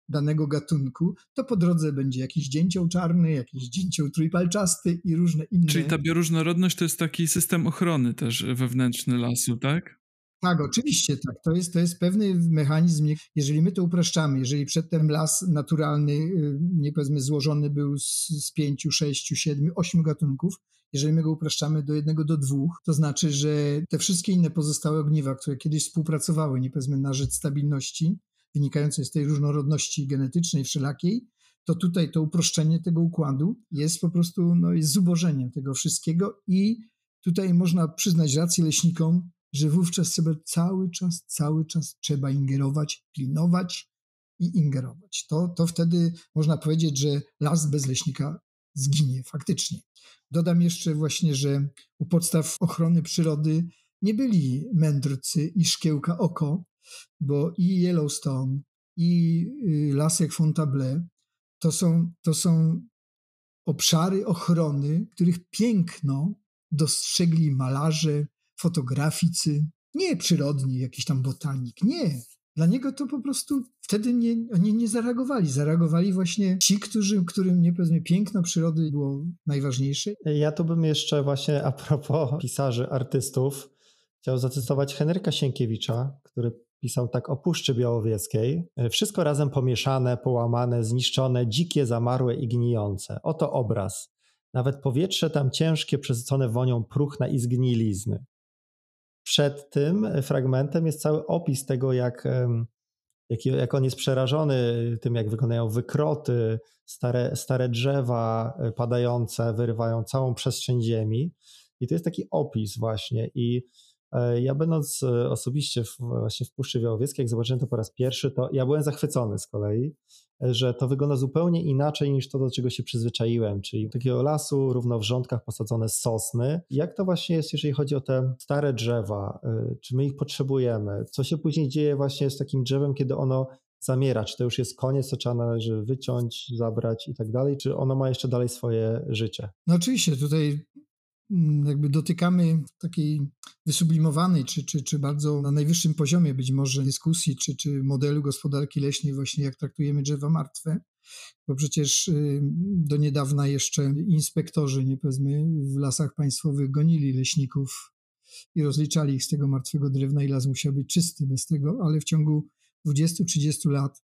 danego gatunku, to po drodze będzie jakiś dzięcioł czarny, jakiś dzięcioł trójpalczasty i różne inne. Czyli ta bioróżnorodność to jest taki system ochrony też wewnętrzny lasu, tak? Tak, oczywiście tak. To jest, to jest pewny mechanizm. Jeżeli my to upraszczamy, jeżeli przedtem las naturalny, y, nie powiedzmy, złożony był z, z pięciu, sześciu, siedmiu, ośmiu gatunków, jeżeli my go upraszczamy do jednego, do dwóch, to znaczy, że te wszystkie inne pozostałe ogniwa, które kiedyś współpracowały, nie powiedzmy, na rzecz stabilności, wynikającej z tej różnorodności genetycznej wszelakiej, to tutaj to uproszczenie tego układu jest po prostu no, jest zubożeniem tego wszystkiego i tutaj można przyznać rację leśnikom, że wówczas trzeba cały czas, cały czas trzeba ingerować, pilnować i ingerować. To, to wtedy można powiedzieć, że las bez leśnika zginie faktycznie. Dodam jeszcze właśnie, że u podstaw ochrony przyrody nie byli mędrcy i szkiełka oko, bo i Yellowstone, i y, Lasek Fontainebleau to są, to są obszary ochrony, których piękno dostrzegli malarze, fotograficy, nie przyrodni, jakiś tam botanik, nie. Dla niego to po prostu wtedy nie, oni nie zareagowali. Zareagowali właśnie ci, którzy, którym nie powiedzmy piękno przyrody było najważniejsze. Ja tu bym jeszcze właśnie a propos pisarzy, artystów, chciał zacytować Henryka Sienkiewicza, który pisał tak o Puszczy Białowieskiej. Wszystko razem pomieszane, połamane, zniszczone, dzikie, zamarłe i gnijące. Oto obraz. Nawet powietrze tam ciężkie, przesycone wonią próchna i zgnilizny. Przed tym fragmentem jest cały opis tego, jak, jak, jak on jest przerażony tym, jak wyglądają wykroty, stare, stare drzewa e, padające, wyrywają całą przestrzeń ziemi. I to jest taki opis właśnie. I E, ja będąc e, osobiście w, właśnie w Puszczy Białowieskiej, jak zobaczyłem to po raz pierwszy, to ja byłem zachwycony z kolei, że to wygląda zupełnie inaczej niż to, do czego się przyzwyczaiłem, czyli takiego lasu, równo w rządkach posadzone sosny. Jak to właśnie jest, jeżeli chodzi o te stare drzewa? Czy my ich potrzebujemy? Co się później dzieje właśnie z takim drzewem, kiedy ono zamiera? Czy to już jest koniec, to trzeba należy wyciąć, zabrać i tak dalej? Czy ono ma jeszcze dalej swoje życie? No oczywiście, tutaj jakby dotykamy takiej wysublimowanej, czy, czy, czy bardzo na najwyższym poziomie być może dyskusji, czy, czy modelu gospodarki leśnej, właśnie jak traktujemy drzewa martwe, bo przecież y, do niedawna jeszcze inspektorzy, nie powiedzmy, w lasach państwowych gonili leśników i rozliczali ich z tego martwego drewna i las musiał być czysty bez tego, ale w ciągu 20-30 lat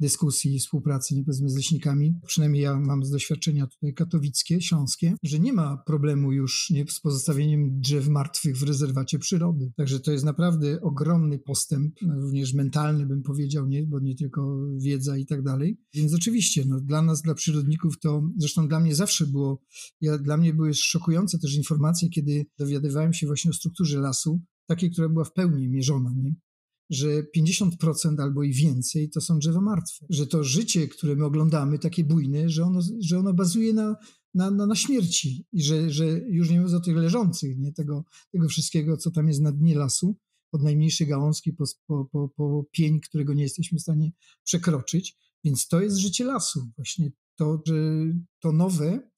dyskusji i współpracy nie powiedzmy z leśnikami, przynajmniej ja mam z doświadczenia tutaj katowickie, śląskie, że nie ma problemu już nie, z pozostawieniem drzew martwych w rezerwacie przyrody. Także to jest naprawdę ogromny postęp, również mentalny bym powiedział, nie? bo nie tylko wiedza i tak dalej. Więc oczywiście, no, dla nas, dla przyrodników to, zresztą dla mnie zawsze było, ja, dla mnie były szokujące też informacje, kiedy dowiadywałem się właśnie o strukturze lasu, takiej, która była w pełni mierzona, nie? Że 50% albo i więcej to są drzewa martwe. Że to życie, które my oglądamy, takie bujne, że ono, że ono bazuje na, na, na, na śmierci i że, że już nie mówiąc o tych leżących, nie? Tego, tego wszystkiego, co tam jest na dnie lasu, od najmniejszej gałązki po, po, po, po pień, którego nie jesteśmy w stanie przekroczyć. Więc to jest życie lasu. Właśnie to, że to nowe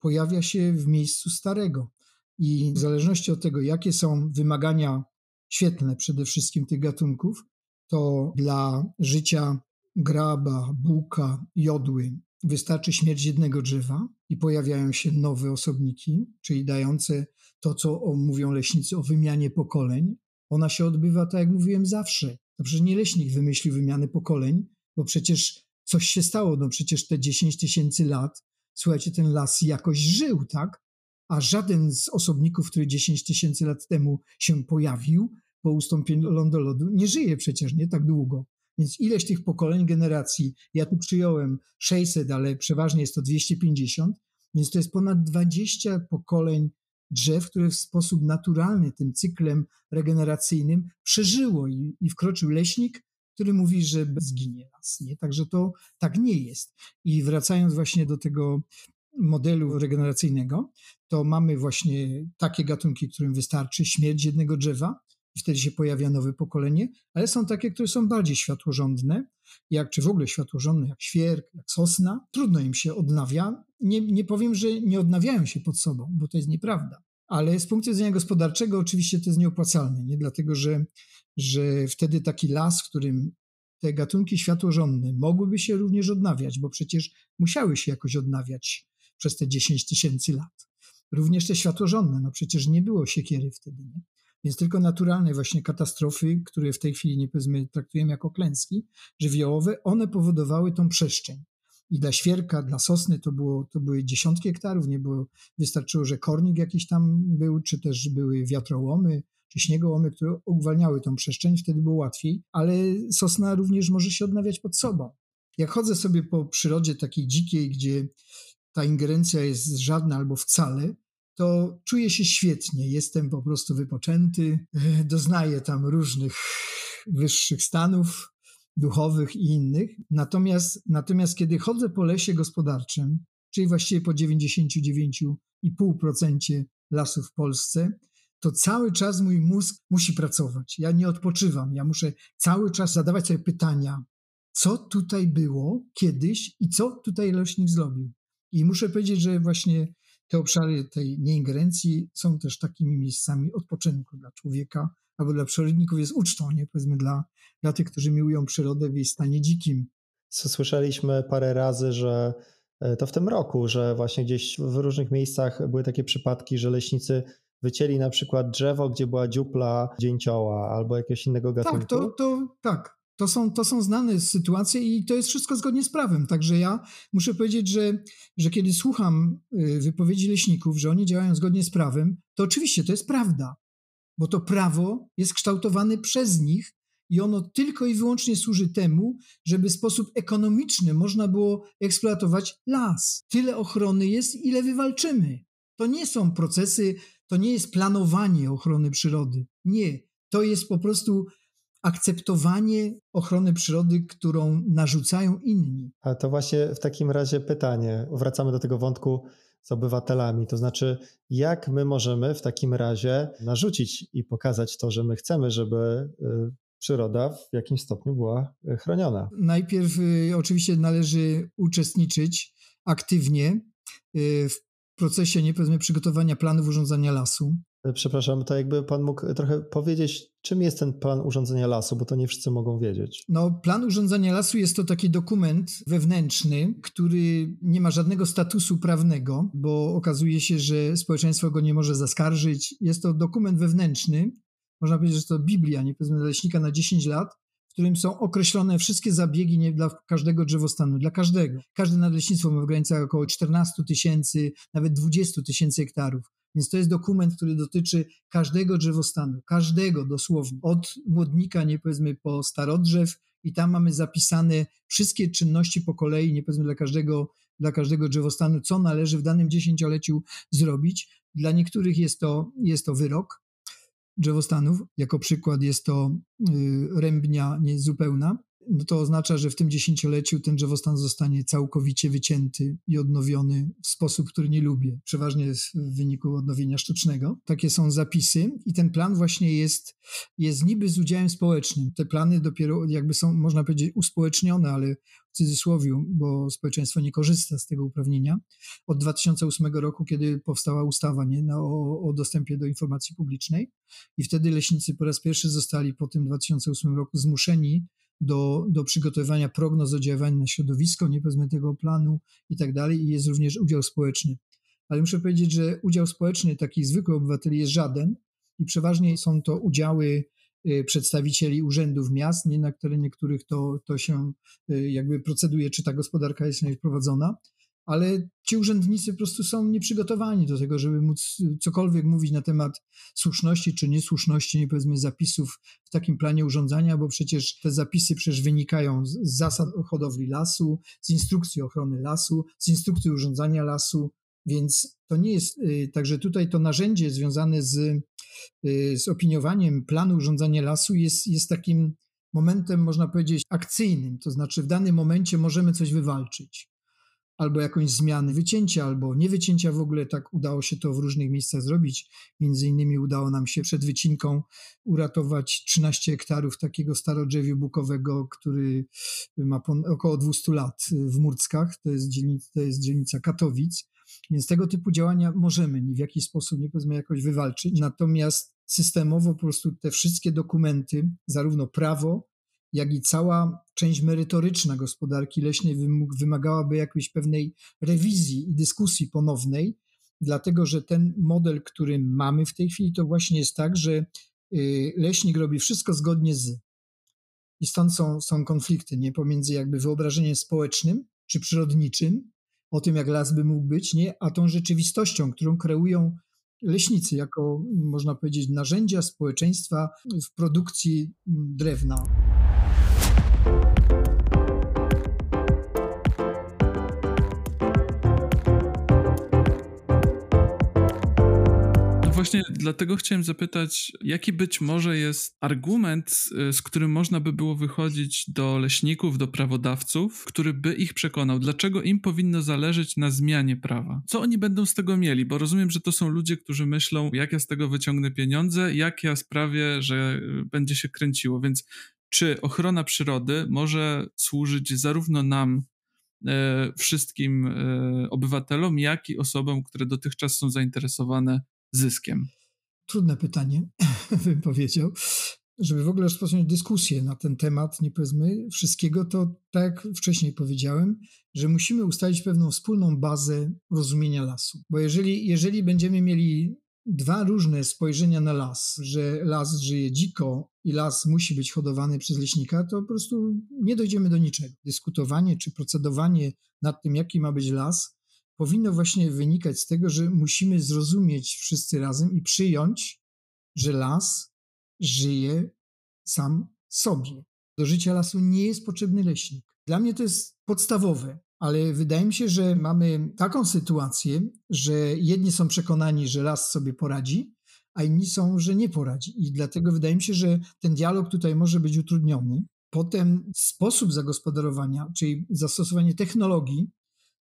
pojawia się w miejscu starego. I w zależności od tego, jakie są wymagania świetlne przede wszystkim tych gatunków, to dla życia graba, buka, jodły wystarczy śmierć jednego drzewa i pojawiają się nowe osobniki, czyli dające to, co mówią leśnicy o wymianie pokoleń. Ona się odbywa, tak jak mówiłem, zawsze. To przecież nie leśnik wymyślił wymiany pokoleń, bo przecież coś się stało, no przecież te 10 tysięcy lat, słuchajcie, ten las jakoś żył, tak? A żaden z osobników, który 10 tysięcy lat temu się pojawił, po ustąpieniu lądolodu nie żyje przecież nie tak długo. Więc ileś tych pokoleń, generacji, ja tu przyjąłem 600, ale przeważnie jest to 250, więc to jest ponad 20 pokoleń drzew, które w sposób naturalny tym cyklem regeneracyjnym przeżyło i, i wkroczył leśnik, który mówi, że zginie las. Nie? Także to tak nie jest. I wracając właśnie do tego modelu regeneracyjnego, to mamy właśnie takie gatunki, którym wystarczy śmierć jednego drzewa, i wtedy się pojawia nowe pokolenie, ale są takie, które są bardziej światłożądne, jak czy w ogóle światłożądne, jak świerk, jak sosna. Trudno im się odnawia. Nie, nie powiem, że nie odnawiają się pod sobą, bo to jest nieprawda. Ale z punktu widzenia gospodarczego oczywiście to jest nieopłacalne, nie? dlatego że, że wtedy taki las, w którym te gatunki światłożonne mogłyby się również odnawiać, bo przecież musiały się jakoś odnawiać przez te 10 tysięcy lat. Również te światłożonne, no przecież nie było siekiery wtedy. Nie? Więc tylko naturalne właśnie katastrofy, które w tej chwili nie powiedzmy traktujemy jako klęski żywiołowe, one powodowały tą przestrzeń. I dla świerka, dla sosny to, było, to były dziesiątki hektarów, nie było, wystarczyło, że kornik jakiś tam był, czy też były wiatrołomy, czy śniegołomy, które uwalniały tą przestrzeń, wtedy było łatwiej, ale sosna również może się odnawiać pod sobą. Jak chodzę sobie po przyrodzie takiej dzikiej, gdzie ta ingerencja jest żadna albo wcale, to czuję się świetnie. Jestem po prostu wypoczęty, e, doznaję tam różnych wyższych stanów duchowych i innych. Natomiast, natomiast kiedy chodzę po lesie gospodarczym, czyli właściwie po 99,5% lasów w Polsce, to cały czas mój mózg musi pracować. Ja nie odpoczywam. Ja muszę cały czas zadawać sobie pytania, co tutaj było kiedyś i co tutaj leśnik zrobił. I muszę powiedzieć, że właśnie te obszary tej nieingerencji są też takimi miejscami odpoczynku dla człowieka, albo dla przyrodników jest ucztą, nie powiedzmy dla, dla tych, którzy miłują przyrodę w jej stanie dzikim. Słyszeliśmy parę razy, że e, to w tym roku, że właśnie gdzieś w różnych miejscach były takie przypadki, że leśnicy wycięli na przykład drzewo, gdzie była dziupla dzięcioła albo jakiegoś innego gatunku. Tak, to, to tak. To są, to są znane sytuacje i to jest wszystko zgodnie z prawem. Także ja muszę powiedzieć, że, że kiedy słucham y, wypowiedzi leśników, że oni działają zgodnie z prawem, to oczywiście to jest prawda, bo to prawo jest kształtowane przez nich i ono tylko i wyłącznie służy temu, żeby w sposób ekonomiczny można było eksploatować las. Tyle ochrony jest, ile wywalczymy. To nie są procesy, to nie jest planowanie ochrony przyrody. Nie. To jest po prostu akceptowanie ochrony przyrody, którą narzucają inni. A to właśnie w takim razie pytanie, wracamy do tego wątku z obywatelami, to znaczy jak my możemy w takim razie narzucić i pokazać to, że my chcemy, żeby y, przyroda w jakimś stopniu była y, chroniona. Najpierw y, oczywiście należy uczestniczyć aktywnie w procesie nie powiedzmy przygotowania planów urządzania lasu. Przepraszam, to jakby pan mógł trochę powiedzieć, czym jest ten plan urządzenia lasu, bo to nie wszyscy mogą wiedzieć. No, plan urządzenia lasu jest to taki dokument wewnętrzny, który nie ma żadnego statusu prawnego, bo okazuje się, że społeczeństwo go nie może zaskarżyć. Jest to dokument wewnętrzny, można powiedzieć, że to Biblia, nie powiedzmy leśnika na 10 lat, w którym są określone wszystkie zabiegi nie, dla każdego drzewostanu, dla każdego. Każde nadleśnictwo ma w granicach około 14 tysięcy, nawet 20 tysięcy hektarów. Więc to jest dokument, który dotyczy każdego drzewostanu, każdego dosłownie, od młodnika, nie powiedzmy, po starodrzew i tam mamy zapisane wszystkie czynności po kolei, nie powiedzmy dla każdego, dla każdego drzewostanu, co należy w danym dziesięcioleciu zrobić. Dla niektórych jest to, jest to wyrok drzewostanów, jako przykład jest to y, rębnia niezupełna, no to oznacza, że w tym dziesięcioleciu ten drzewostan zostanie całkowicie wycięty i odnowiony w sposób, który nie lubię. Przeważnie w wyniku odnowienia sztucznego. Takie są zapisy i ten plan właśnie jest, jest niby z udziałem społecznym. Te plany dopiero jakby są, można powiedzieć, uspołecznione, ale w cudzysłowiu, bo społeczeństwo nie korzysta z tego uprawnienia. Od 2008 roku, kiedy powstała ustawa nie, no, o, o dostępie do informacji publicznej i wtedy leśnicy po raz pierwszy zostali po tym 2008 roku zmuszeni do, do przygotowywania prognoz oddziaływania na środowisko, nie powiedzmy tego planu i tak dalej, i jest również udział społeczny. Ale muszę powiedzieć, że udział społeczny takich zwykłych obywateli jest żaden. I przeważnie są to udziały y, przedstawicieli urzędów miast, nie na terenie których to, to się y, jakby proceduje, czy ta gospodarka jest prowadzona, ale ci urzędnicy po prostu są nieprzygotowani do tego, żeby móc cokolwiek mówić na temat słuszności czy niesłuszności, nie powiedzmy, zapisów w takim planie urządzania, bo przecież te zapisy przecież wynikają z zasad hodowli lasu, z instrukcji ochrony lasu, z instrukcji urządzania lasu, więc to nie jest, y, także tutaj to narzędzie związane z, y, z opiniowaniem planu urządzania lasu jest, jest takim momentem, można powiedzieć, akcyjnym, to znaczy w danym momencie możemy coś wywalczyć albo jakąś zmianę wycięcia, albo nie wycięcia w ogóle. Tak udało się to w różnych miejscach zrobić. Między innymi udało nam się przed wycinką uratować 13 hektarów takiego starodrzewiu bukowego, który ma około 200 lat w Murckach. To jest, dzielnica, to jest dzielnica Katowic. Więc tego typu działania możemy w jakiś sposób, nie powiedzmy, jakoś wywalczyć. Natomiast systemowo po prostu te wszystkie dokumenty, zarówno prawo, jak i cała część merytoryczna gospodarki leśnej wymagałaby jakiejś pewnej rewizji i dyskusji ponownej, dlatego że ten model, który mamy w tej chwili, to właśnie jest tak, że y, leśnik robi wszystko zgodnie z. I stąd są, są konflikty nie pomiędzy jakby wyobrażeniem społecznym czy przyrodniczym, o tym, jak las by mógł być, nie, a tą rzeczywistością, którą kreują leśnicy jako, można powiedzieć, narzędzia społeczeństwa w produkcji drewna. Właśnie dlatego chciałem zapytać, jaki być może jest argument, z którym można by było wychodzić do leśników, do prawodawców, który by ich przekonał, dlaczego im powinno zależeć na zmianie prawa. Co oni będą z tego mieli? Bo rozumiem, że to są ludzie, którzy myślą, jak ja z tego wyciągnę pieniądze, jak ja sprawię, że y, będzie się kręciło. Więc czy ochrona przyrody może służyć zarówno nam, e, wszystkim e, obywatelom, jak i osobom, które dotychczas są zainteresowane zyskiem? Trudne pytanie, [LAUGHS] bym powiedział. Żeby w ogóle rozpocząć dyskusję na ten temat, nie powiedzmy wszystkiego, to tak jak wcześniej powiedziałem, że musimy ustalić pewną wspólną bazę rozumienia lasu. Bo jeżeli, jeżeli będziemy mieli dwa różne spojrzenia na las, że las żyje dziko i las musi być hodowany przez leśnika, to po prostu nie dojdziemy do niczego. Dyskutowanie czy procedowanie nad tym, jaki ma być las, powinno właśnie wynikać z tego, że musimy zrozumieć wszyscy razem i przyjąć, że las żyje sam sobie. Do życia lasu nie jest potrzebny leśnik. Dla mnie to jest podstawowe ale wydaje mi się, że mamy taką sytuację, że jedni są przekonani, że las sobie poradzi, a inni są, że nie poradzi. I dlatego wydaje mi się, że ten dialog tutaj może być utrudniony. Potem sposób zagospodarowania, czyli zastosowanie technologii,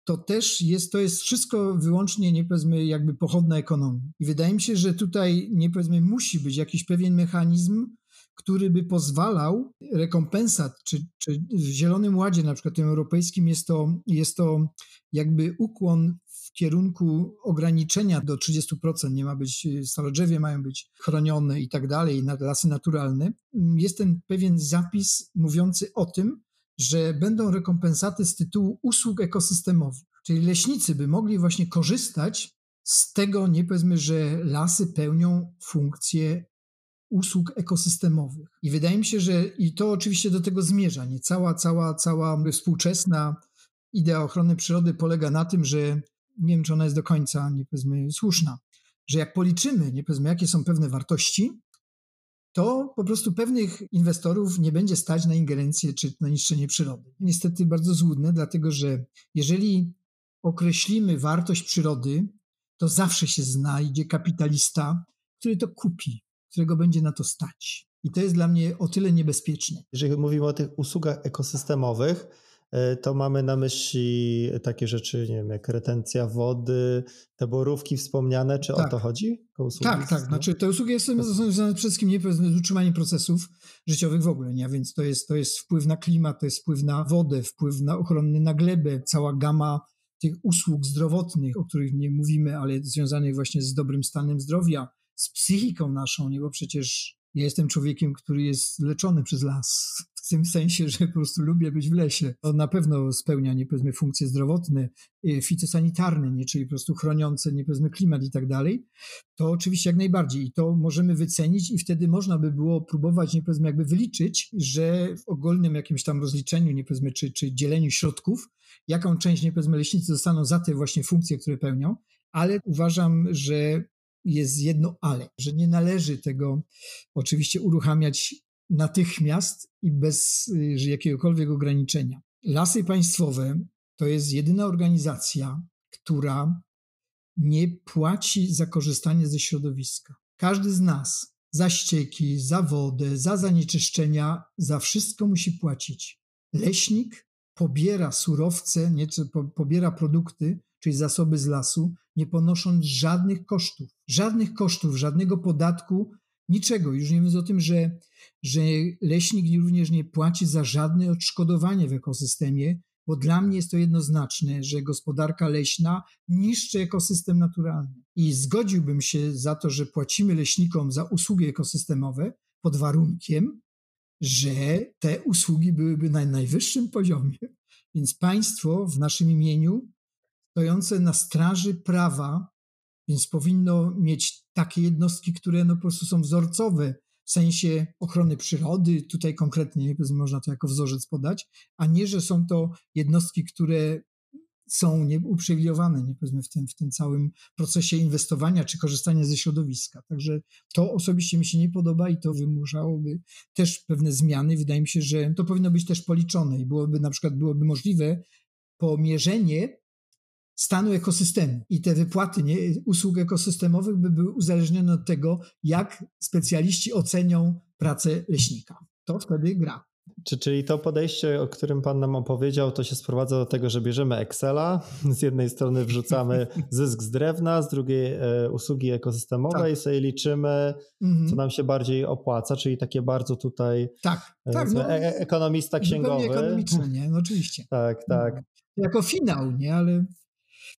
to też jest, to jest wszystko wyłącznie, nie powiedzmy, jakby pochodna ekonomii. I wydaje mi się, że tutaj, nie powiedzmy, musi być jakiś pewien mechanizm, który by pozwalał rekompensat, czy, czy w Zielonym Ładzie, na przykład tym europejskim, jest to, jest to jakby ukłon w kierunku ograniczenia do 30%, nie ma być, stalodrzewie mają być chronione i tak dalej, lasy naturalne. Jest ten pewien zapis mówiący o tym, że będą rekompensaty z tytułu usług ekosystemowych. Czyli leśnicy by mogli właśnie korzystać z tego, nie powiedzmy, że lasy pełnią funkcję usług ekosystemowych. I wydaje mi się, że i to oczywiście do tego zmierza. Nie cała, cała, cała współczesna idea ochrony przyrody polega na tym, że nie wiem, czy ona jest do końca, nie powiedzmy, słuszna, że jak policzymy, nie powiedzmy, jakie są pewne wartości, to po prostu pewnych inwestorów nie będzie stać na ingerencję czy na niszczenie przyrody. Niestety bardzo złudne, dlatego że jeżeli określimy wartość przyrody, to zawsze się znajdzie kapitalista, który to kupi którego będzie na to stać. I to jest dla mnie o tyle niebezpieczne. Jeżeli mówimy o tych usługach ekosystemowych, to mamy na myśli takie rzeczy, nie wiem, jak retencja wody, te borówki wspomniane, czy tak. o to chodzi? tak, tak. Znaczy te usługi są związane przede wszystkim nie z utrzymaniem procesów życiowych w ogóle, nie? więc to jest, to jest wpływ na klimat, to jest wpływ na wodę, wpływ na ochronny na glebę, cała gama tych usług zdrowotnych, o których nie mówimy, ale związanych właśnie z dobrym stanem zdrowia, z psychiką naszą, nie? Bo przecież ja jestem człowiekiem, który jest leczony przez las. Tym sensie, że po prostu lubię być w lesie. To na pewno spełnia, nie funkcje zdrowotne, y, fitosanitarne, nie? czyli po prostu chroniące, nie klimat i tak dalej. To oczywiście jak najbardziej. I to możemy wycenić i wtedy można by było próbować, nie jakby wyliczyć, że w ogólnym jakimś tam rozliczeniu, nie czy, czy dzieleniu środków, jaką część, nie leśnicy dostaną za te właśnie funkcje, które pełnią, ale uważam, że jest jedno ale, że nie należy tego oczywiście uruchamiać natychmiast i bez y, jakiegokolwiek ograniczenia. Lasy państwowe to jest jedyna organizacja, która nie płaci za korzystanie ze środowiska. Każdy z nas za ścieki, za wodę, za zanieczyszczenia, za wszystko musi płacić. Leśnik pobiera surowce, nieco pobiera produkty, czyli zasoby z lasu, nie ponosząc żadnych kosztów, żadnych kosztów, żadnego podatku, niczego. Już nie mówiąc o tym, że, że leśnik również nie płaci za żadne odszkodowanie w ekosystemie, bo dla mnie jest to jednoznaczne, że gospodarka leśna niszczy ekosystem naturalny. I zgodziłbym się za to, że płacimy leśnikom za usługi ekosystemowe pod warunkiem, że te usługi byłyby na najwyższym poziomie. Więc państwo w naszym imieniu stojące na straży prawa, więc powinno mieć takie jednostki, które no po prostu są wzorcowe w sensie ochrony przyrody, tutaj konkretnie można to jako wzorzec podać, a nie, że są to jednostki, które są uprzywilejowane nie powiedzmy w tym, w tym całym procesie inwestowania czy korzystania ze środowiska. Także to osobiście mi się nie podoba i to wymuszałoby też pewne zmiany. Wydaje mi się, że to powinno być też policzone i byłoby na przykład byłoby możliwe pomierzenie stanu ekosystemu. I te wypłaty nie, usług ekosystemowych by były uzależnione od tego, jak specjaliści ocenią pracę leśnika. To wtedy gra. Czy, czyli to podejście, o którym Pan nam opowiedział, to się sprowadza do tego, że bierzemy Excela, z jednej strony wrzucamy [LAUGHS] zysk z drewna, z drugiej e, usługi ekosystemowe tak. i sobie liczymy, mhm. co nam się bardziej opłaca, czyli takie bardzo tutaj tak, e, tak, no, e, ekonomista księgowy. ekonomiczne, nie? No oczywiście. tak, tak. No. Jako finał, nie? Ale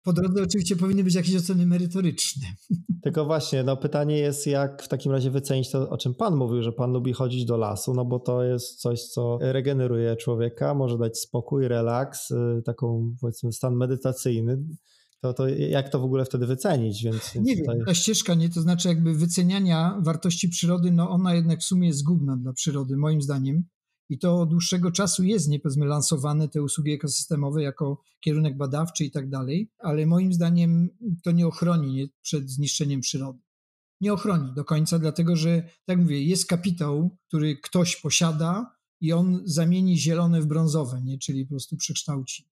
po drodze oczywiście powinny być jakieś oceny merytoryczne. [LAUGHS] Tylko właśnie, no pytanie jest, jak w takim razie wycenić to, o czym Pan mówił, że Pan lubi chodzić do lasu, no bo to jest coś, co regeneruje człowieka, może dać spokój, relaks, y, taką powiedzmy stan medytacyjny. To, to jak to w ogóle wtedy wycenić? Więc, nie tutaj... wiem, ta ścieżka, nie, to znaczy jakby wyceniania wartości przyrody, no ona jednak w sumie jest zgubna dla przyrody, moim zdaniem i to od dłuższego czasu jest, nie powiedzmy, lansowane te usługi ekosystemowe jako kierunek badawczy i tak dalej, ale moim zdaniem to nie ochroni przed zniszczeniem przyrody. Nie ochroni do końca, dlatego że, tak mówię, jest kapitał, który ktoś posiada i on zamieni zielone w brązowe, nie? czyli po prostu przekształci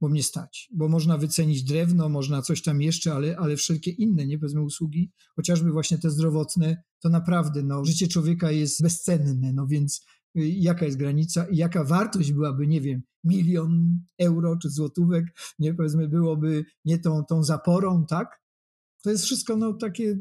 bo mnie stać, bo można wycenić drewno, można coś tam jeszcze, ale, ale wszelkie inne, nie powiedzmy usługi, chociażby właśnie te zdrowotne, to naprawdę no, życie człowieka jest bezcenne, no więc jaka jest granica i jaka wartość byłaby, nie wiem, milion euro czy złotówek, nie powiedzmy, byłoby nie tą, tą zaporą, tak? To jest wszystko no, takie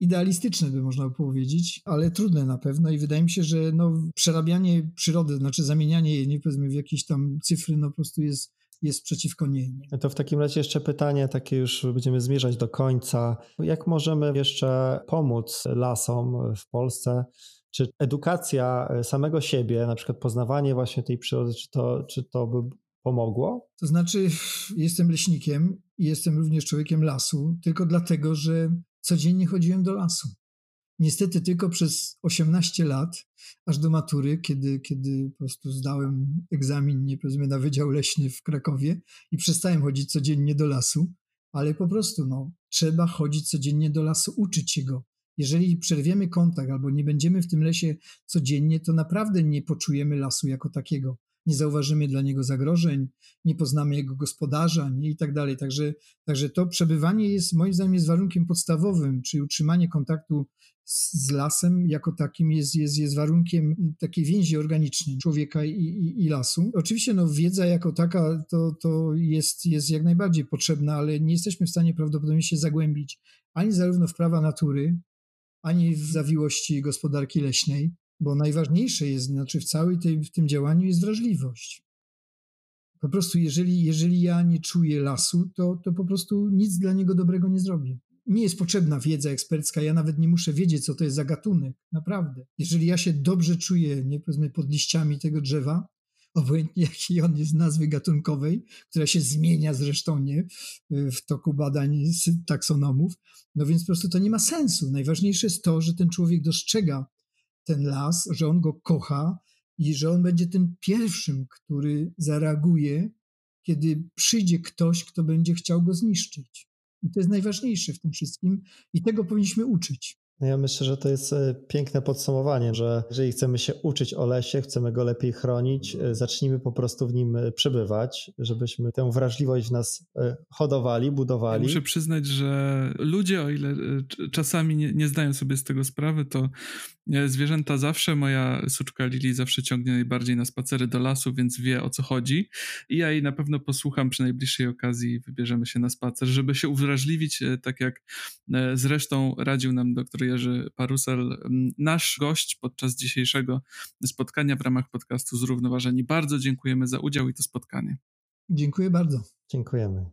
idealistyczne, by można powiedzieć, ale trudne na pewno i wydaje mi się, że no, przerabianie przyrody, znaczy zamienianie jej, nie powiedzmy, w jakieś tam cyfry, no po prostu jest, jest przeciwko niej. Nie? To w takim razie jeszcze pytanie, takie już będziemy zmierzać do końca. Jak możemy jeszcze pomóc lasom w Polsce czy edukacja e, samego siebie, na przykład poznawanie właśnie tej przyrody, czy to, czy to by pomogło? To znaczy, jestem leśnikiem i jestem również człowiekiem lasu, tylko dlatego, że codziennie chodziłem do lasu. Niestety tylko przez 18 lat, aż do matury, kiedy, kiedy po prostu zdałem egzamin, nie na Wydział Leśny w Krakowie i przestałem chodzić codziennie do lasu, ale po prostu no, trzeba chodzić codziennie do lasu, uczyć się go, jeżeli przerwiemy kontakt albo nie będziemy w tym lesie codziennie, to naprawdę nie poczujemy lasu jako takiego. Nie zauważymy dla niego zagrożeń, nie poznamy jego gospodarza nie? i tak dalej. Także, także to przebywanie jest moim zdaniem jest warunkiem podstawowym, czyli utrzymanie kontaktu z, z lasem jako takim jest, jest, jest warunkiem takiej więzi organicznej człowieka i, i, i, lasu. Oczywiście no, wiedza jako taka to, to jest, jest jak najbardziej potrzebna, ale nie jesteśmy w stanie prawdopodobnie się zagłębić ani zarówno w prawa natury, ani w zawiłości gospodarki leśnej, bo najważniejsze jest, znaczy w całym tej, w tym działaniu jest wrażliwość. Po prostu jeżeli, jeżeli ja nie czuję lasu, to, to po prostu nic dla niego dobrego nie zrobię. Mi jest potrzebna wiedza ekspercka, ja nawet nie muszę wiedzieć, co to jest za gatunek, naprawdę. Jeżeli ja się dobrze czuję, nie powiedzmy, pod liściami tego drzewa, obojętnie [LAUGHS] jaki on jest nazwy gatunkowej, która się zmienia zresztą nie w toku badań taksonomów. No więc po prostu to nie ma sensu. Najważniejsze jest to, że ten człowiek dostrzega ten las, że on go kocha i że on będzie tym pierwszym, który zareaguje, kiedy przyjdzie ktoś, kto będzie chciał go zniszczyć. I to jest najważniejsze w tym wszystkim i tego powinniśmy uczyć. No ja myślę, że to jest e, piękne podsumowanie, że jeżeli chcemy się uczyć o lesie, chcemy go lepiej chronić, e, zacznijmy po prostu w nim e, przebywać, żebyśmy tę wrażliwość w nas hodowali, budowali. Ja muszę przyznać, że ludzie, o ile czasami nie, nie zdają sobie z tego sprawy, to zwierzęta zawsze, moja suczka Lili zawsze ciągnie najbardziej na spacery do lasu, więc wie o co chodzi. I ja jej na pewno posłucham przy najbliższej okazji, wybierzemy się na spacer, żeby się uwrażliwić, tak jak zresztą radził nam doktor Jerzy Parusel, nasz gość podczas dzisiejszego spotkania w ramach podcastu Zrównoważeni. Bardzo dziękujemy za udział i to spotkanie. Dziękuję bardzo. Dziękujemy.